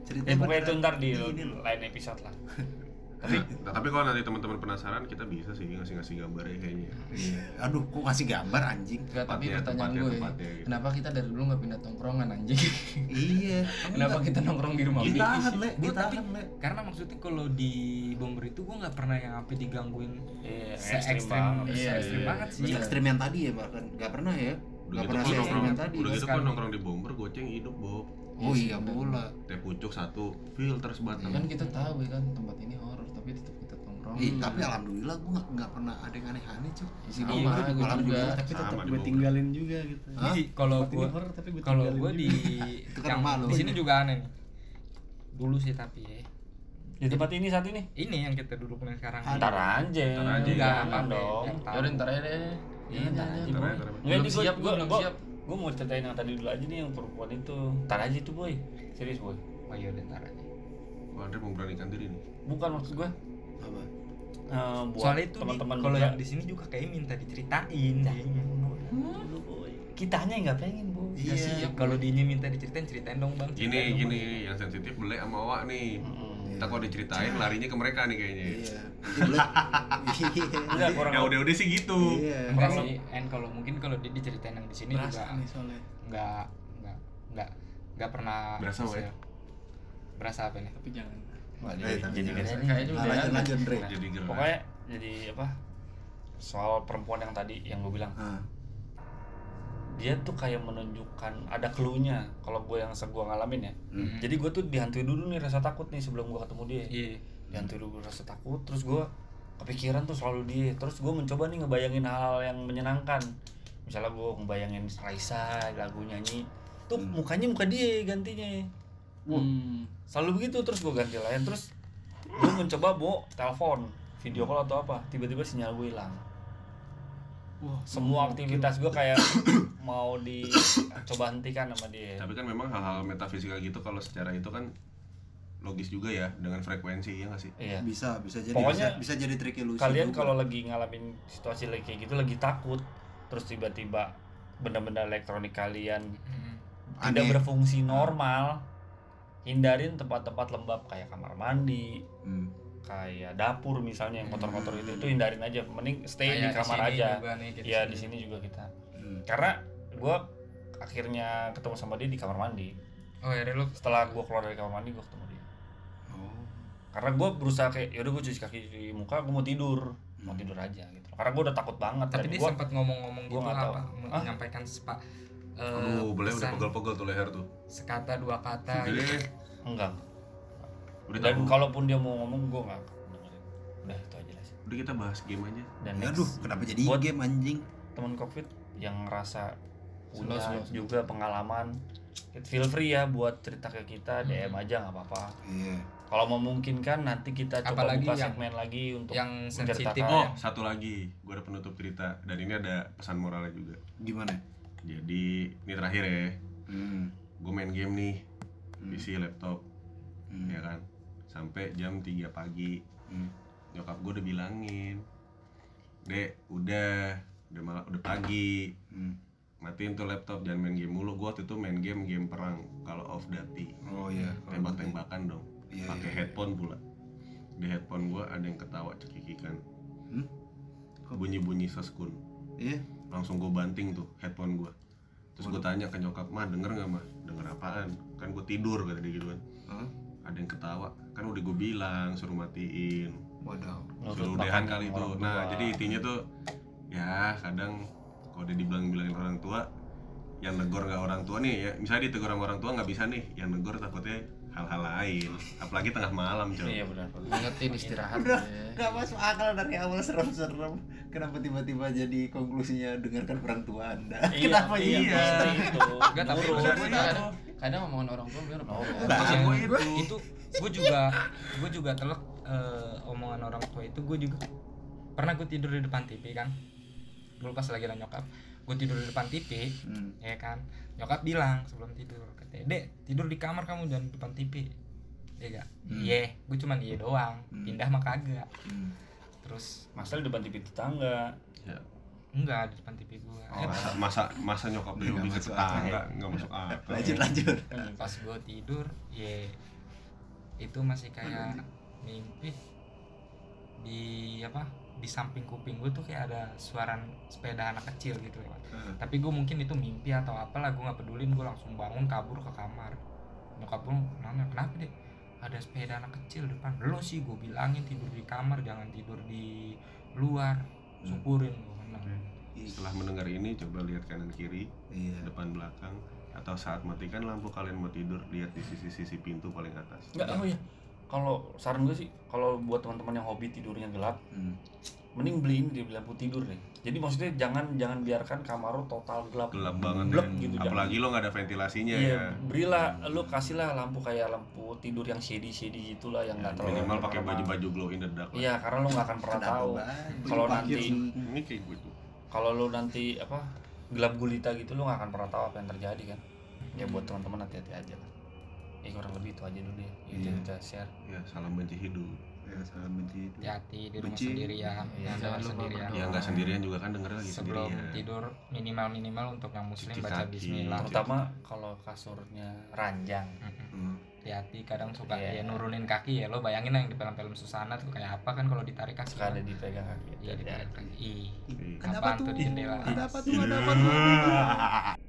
ceritanya ya pokoknya itu ntar di lain episode lah. Tapi Nah, tapi kalau nanti teman-teman penasaran kita bisa sih ngasih-ngasih gambarnya kayaknya. Iya. aduh kok ngasih gambar anjing? Enggak, tapi pertanyaan gue, tempatnya gitu. kenapa kita dari dulu nggak pindah tongkrongan anjing? iya. Kenapa kita nongkrong di rumah ditahan le tapi- le. karena maksudnya kalau di bomber itu gue nggak pernah yang sampai digangguin iya se-ekstrim ekstrim banget. Iya, se-ekstrim iya. banget sih. Ekstrim yang tadi ya bahkan. Nggak pernah ya. Udah nggak gitu pernah kan se ekstrim nongkrong, tadi. udah gitu kan nongkrong di bomber goceng hidup Bob. Oh Iya, iya pula Teh pucuk satu, filter Ya sebatang. kan kita tahu ya kan tempat ini horor tapi tetap kita tongkrong. nongkrong Ih, tapi alhamdulillah gue nggak nggak pernah ada yang aneh-aneh cuy. Di sini sama gue juga tapi tetap gue tinggalin juga gitu Hah? Jadi kalau gua gue kalau gua di yang rumah lu. di sini juga aneh nih. Dulu sih tapi ya. di tempat ini saat ini Ini yang kita duduk nih sekarang. ntar aja Ntar aja, Enggak, jangan apa dong tahu. Yaudah ntar aja deh Iya, ntar aja. Enggak, Belum gua- siap, gua gua- belum gua- siap. Gua mau ceritain yang tadi dulu aja nih yang perempuan itu. Ntar aja tuh boy, serius boy. Oh iya udah ntar aja. Wah, Andre memberanikan diri nih. Bukan maksud gua Apa? eh, buat Soalnya itu teman-teman kalau yang di sini juga kayak minta diceritain. Dulu, boy. Kitanya yang nggak pengen boy. Nggak siap. Kalau dinya minta diceritain ceritain dong bang. Gini, dong, gini, Bang. yang sensitif beli sama Wak nih. Mm-mm. Kita kalau diceritain larinya ke mereka nih kayaknya. Iya. Iya. Udah kurang Ya udah-udah sih gitu. Iya. Enggak sih, and kalau mungkin kalau dia diceritain yang di sini juga nih soalnya nggak nggak nggak nggak pernah Berasa, ya? berasa apa nih? tapi jangan Wah, jadi. Kayaknya udah lanjut ada. lanjut Andre. Jadi. Pokoknya jadi apa? Soal perempuan yang tadi yang gue bilang Ah, dia tuh kayak menunjukkan ada clue-nya kalau gue yang gua ngalamin ya. Hmm. Jadi gue tuh dihantui dulu nih rasa takut nih sebelum gue ketemu dia. Iya. Dihantui dulu rasa takut, terus gue kepikiran tuh selalu dia. Terus gue mencoba nih ngebayangin hal-hal yang menyenangkan. Misalnya gue ngebayangin Raisa lagu nyanyi, tuh Hmm. mukanya muka dia gantinya. Wah, Hmm. selalu begitu terus gue ganti lain terus gue mencoba bawa telepon video call atau apa tiba-tiba sinyal gue hilang Wah, semua aktivitas gue kayak mau dicoba hentikan sama dia Tapi kan memang hal-hal metafisika gitu kalau secara itu kan logis juga ya dengan frekuensi ya nggak sih? iya bisa bisa jadi Pokoknya bisa, bisa jadi trik ilusi kalian kalau lagi ngalamin situasi lagi kayak gitu lagi takut terus tiba-tiba benda-benda elektronik kalian Hmm. tidak Aneh. berfungsi normal hindarin tempat-tempat lembab kayak kamar mandi Hmm. Kayak dapur misalnya yang kotor-kotor itu itu hindarin aja mending stay di Kayak kamar sini aja nih, Iya di sini juga kita Hmm. karena gue akhirnya ketemu sama dia di kamar mandi Oh ya lu setelah gue keluar dari kamar mandi gue ketemu dia Oh. karena gue berusaha kayak yaudah gue cuci kaki cuci muka gue mau tidur mau Hmm. tidur aja gitu karena gue udah takut banget tapi dia sempat ngomong-ngomong gua gitu nggak tahu. apa Hah? menyampaikan sepa eh, Aduh, boleh udah pegel-pegel tuh leher tuh. sekata dua kata gitu. enggak udah dan tahu. kalaupun dia mau ngomong gue nggak dengerin. udah itu aja lah sih Udah kita bahas game aja. dan Aduh, next kenapa jadi Buat- game anjing? teman covid yang ngerasa punya Slow, slow, slow. juga pengalaman feel free ya buat cerita ke kita DM aja nggak apa-apa Iya. kalau memungkinkan nanti kita coba Apalagi buka yang- segmen lagi untuk yang sensitif menceritakan. Oh, satu lagi, gue ada penutup cerita dan ini ada pesan moralnya juga. Gimana? Jadi ini terakhir ya, Hmm. gue main game nih, Hmm. PC, laptop, Hmm. ya kan, sampai jam 3 pagi. Hmm. Nyokap gue udah bilangin, dek, udah, udah mal- udah pagi, Hmm. matiin tuh laptop, jangan main game mulu. Gue waktu itu main game game perang, kalau off dati, Oh iya. tembak-tembakan dong, Iya, pakai iya. headphone pula. Di headphone gue ada yang ketawa cekikikan, Hmm? bunyi-bunyi seskun. Iya. langsung gue banting tuh headphone gue terus gue tanya ke nyokap mah denger nggak mah denger apaan kan gue tidur kata dia gitu kan Hah? ada yang ketawa kan udah gue bilang suruh matiin Waduh. Suruh udahan kali itu nah tua. jadi intinya tuh ya kadang kalau udah dibilang bilangin orang tua yang negor nggak orang tua nih ya misalnya ditegur sama orang tua nggak bisa nih yang negor takutnya hal-hal lain apalagi tengah malam coy iya benar Ingetin istirahat Udah, ya. Gak masuk akal dari awal serem-serem. Kenapa tiba-tiba jadi konklusinya dengarkan orang tua anda? Kenapa iya, iya? itu Enggak, tapi kadang, kadang omongan orang tua bener Oh, itu. itu gue juga gue juga telak eh, omongan orang tua itu gue juga pernah gue tidur di depan TV kan dulu pas lagi ada nyokap gue tidur di depan TV Hmm. ya kan nyokap bilang sebelum tidur katanya dek tidur di kamar kamu jangan di depan TV iya gak Hmm. iya gue cuman iya doang Hmm. pindah mah kagak Hmm. terus masalah di depan TV tetangga ya. enggak di depan TV gue Oh, masa, masa masa nyokap ke masuk tetangga nggak masuk akal Lanjut lanjut. pas gue tidur ya itu masih kayak mimpi. Di apa? Di samping kuping gue tuh kayak ada suara sepeda anak kecil gitu lewat. Tapi gue mungkin itu mimpi atau apalah gue nggak pedulin gue langsung bangun kabur ke kamar. Nyokap gue nanya kenapa deh ada sepeda anak kecil depan. Lo sih gue bilangin tidur di kamar jangan tidur di luar. Syukurin gue menang setelah mendengar ini coba lihat kanan kiri Iya. depan belakang atau saat matikan lampu kalian mau tidur lihat di sisi-sisi pintu paling atas. Enggak, oh iya. kalau saran gue sih kalau buat teman-teman yang hobi tidurnya gelap Hmm. mending beli ini di lampu tidur deh. Jadi maksudnya jangan jangan biarkan kamar lu total gelap. Gelap banget blek ya. gitu apalagi lo nggak ada ventilasinya iya ya. berilah lu kasihlah lampu kayak lampu tidur yang shady shady gitulah yang nggak terlalu Ya, minimal pakai baju-baju glow in the dark lah. iya karena lu nggak akan pernah tahu. kalau nanti ini kayak gue tuh kalau lu nanti apa gelap gulita gitu lu nggak akan pernah tahu apa yang terjadi kan? Ya buat teman-teman hati-hati aja lah. Ya kurang lebih itu aja dulu ya. Itu Iya. kita share. Ya salam benci hidup. Ya sangat benci itu hati di rumah Benci. sendirian Iya, jangan lupa sendirian. ya nggak sendirian juga kan denger lagi sebelum sendirian tidur minimal minimal untuk yang muslim Cuci baca kaki. Bismillah. Terutama kalau kasurnya ranjang. Hmm. Hati-hati kadang suka Iya. ya nurunin kaki ya lo bayangin yang di film-film susana tuh kayak apa kan kalau ditarik kaki? Suka ada dipegang kaki iya dipegang kaki. Ih Ih. ada apa apaan tuh? di jendela ada apa tuh? Ada apa tuh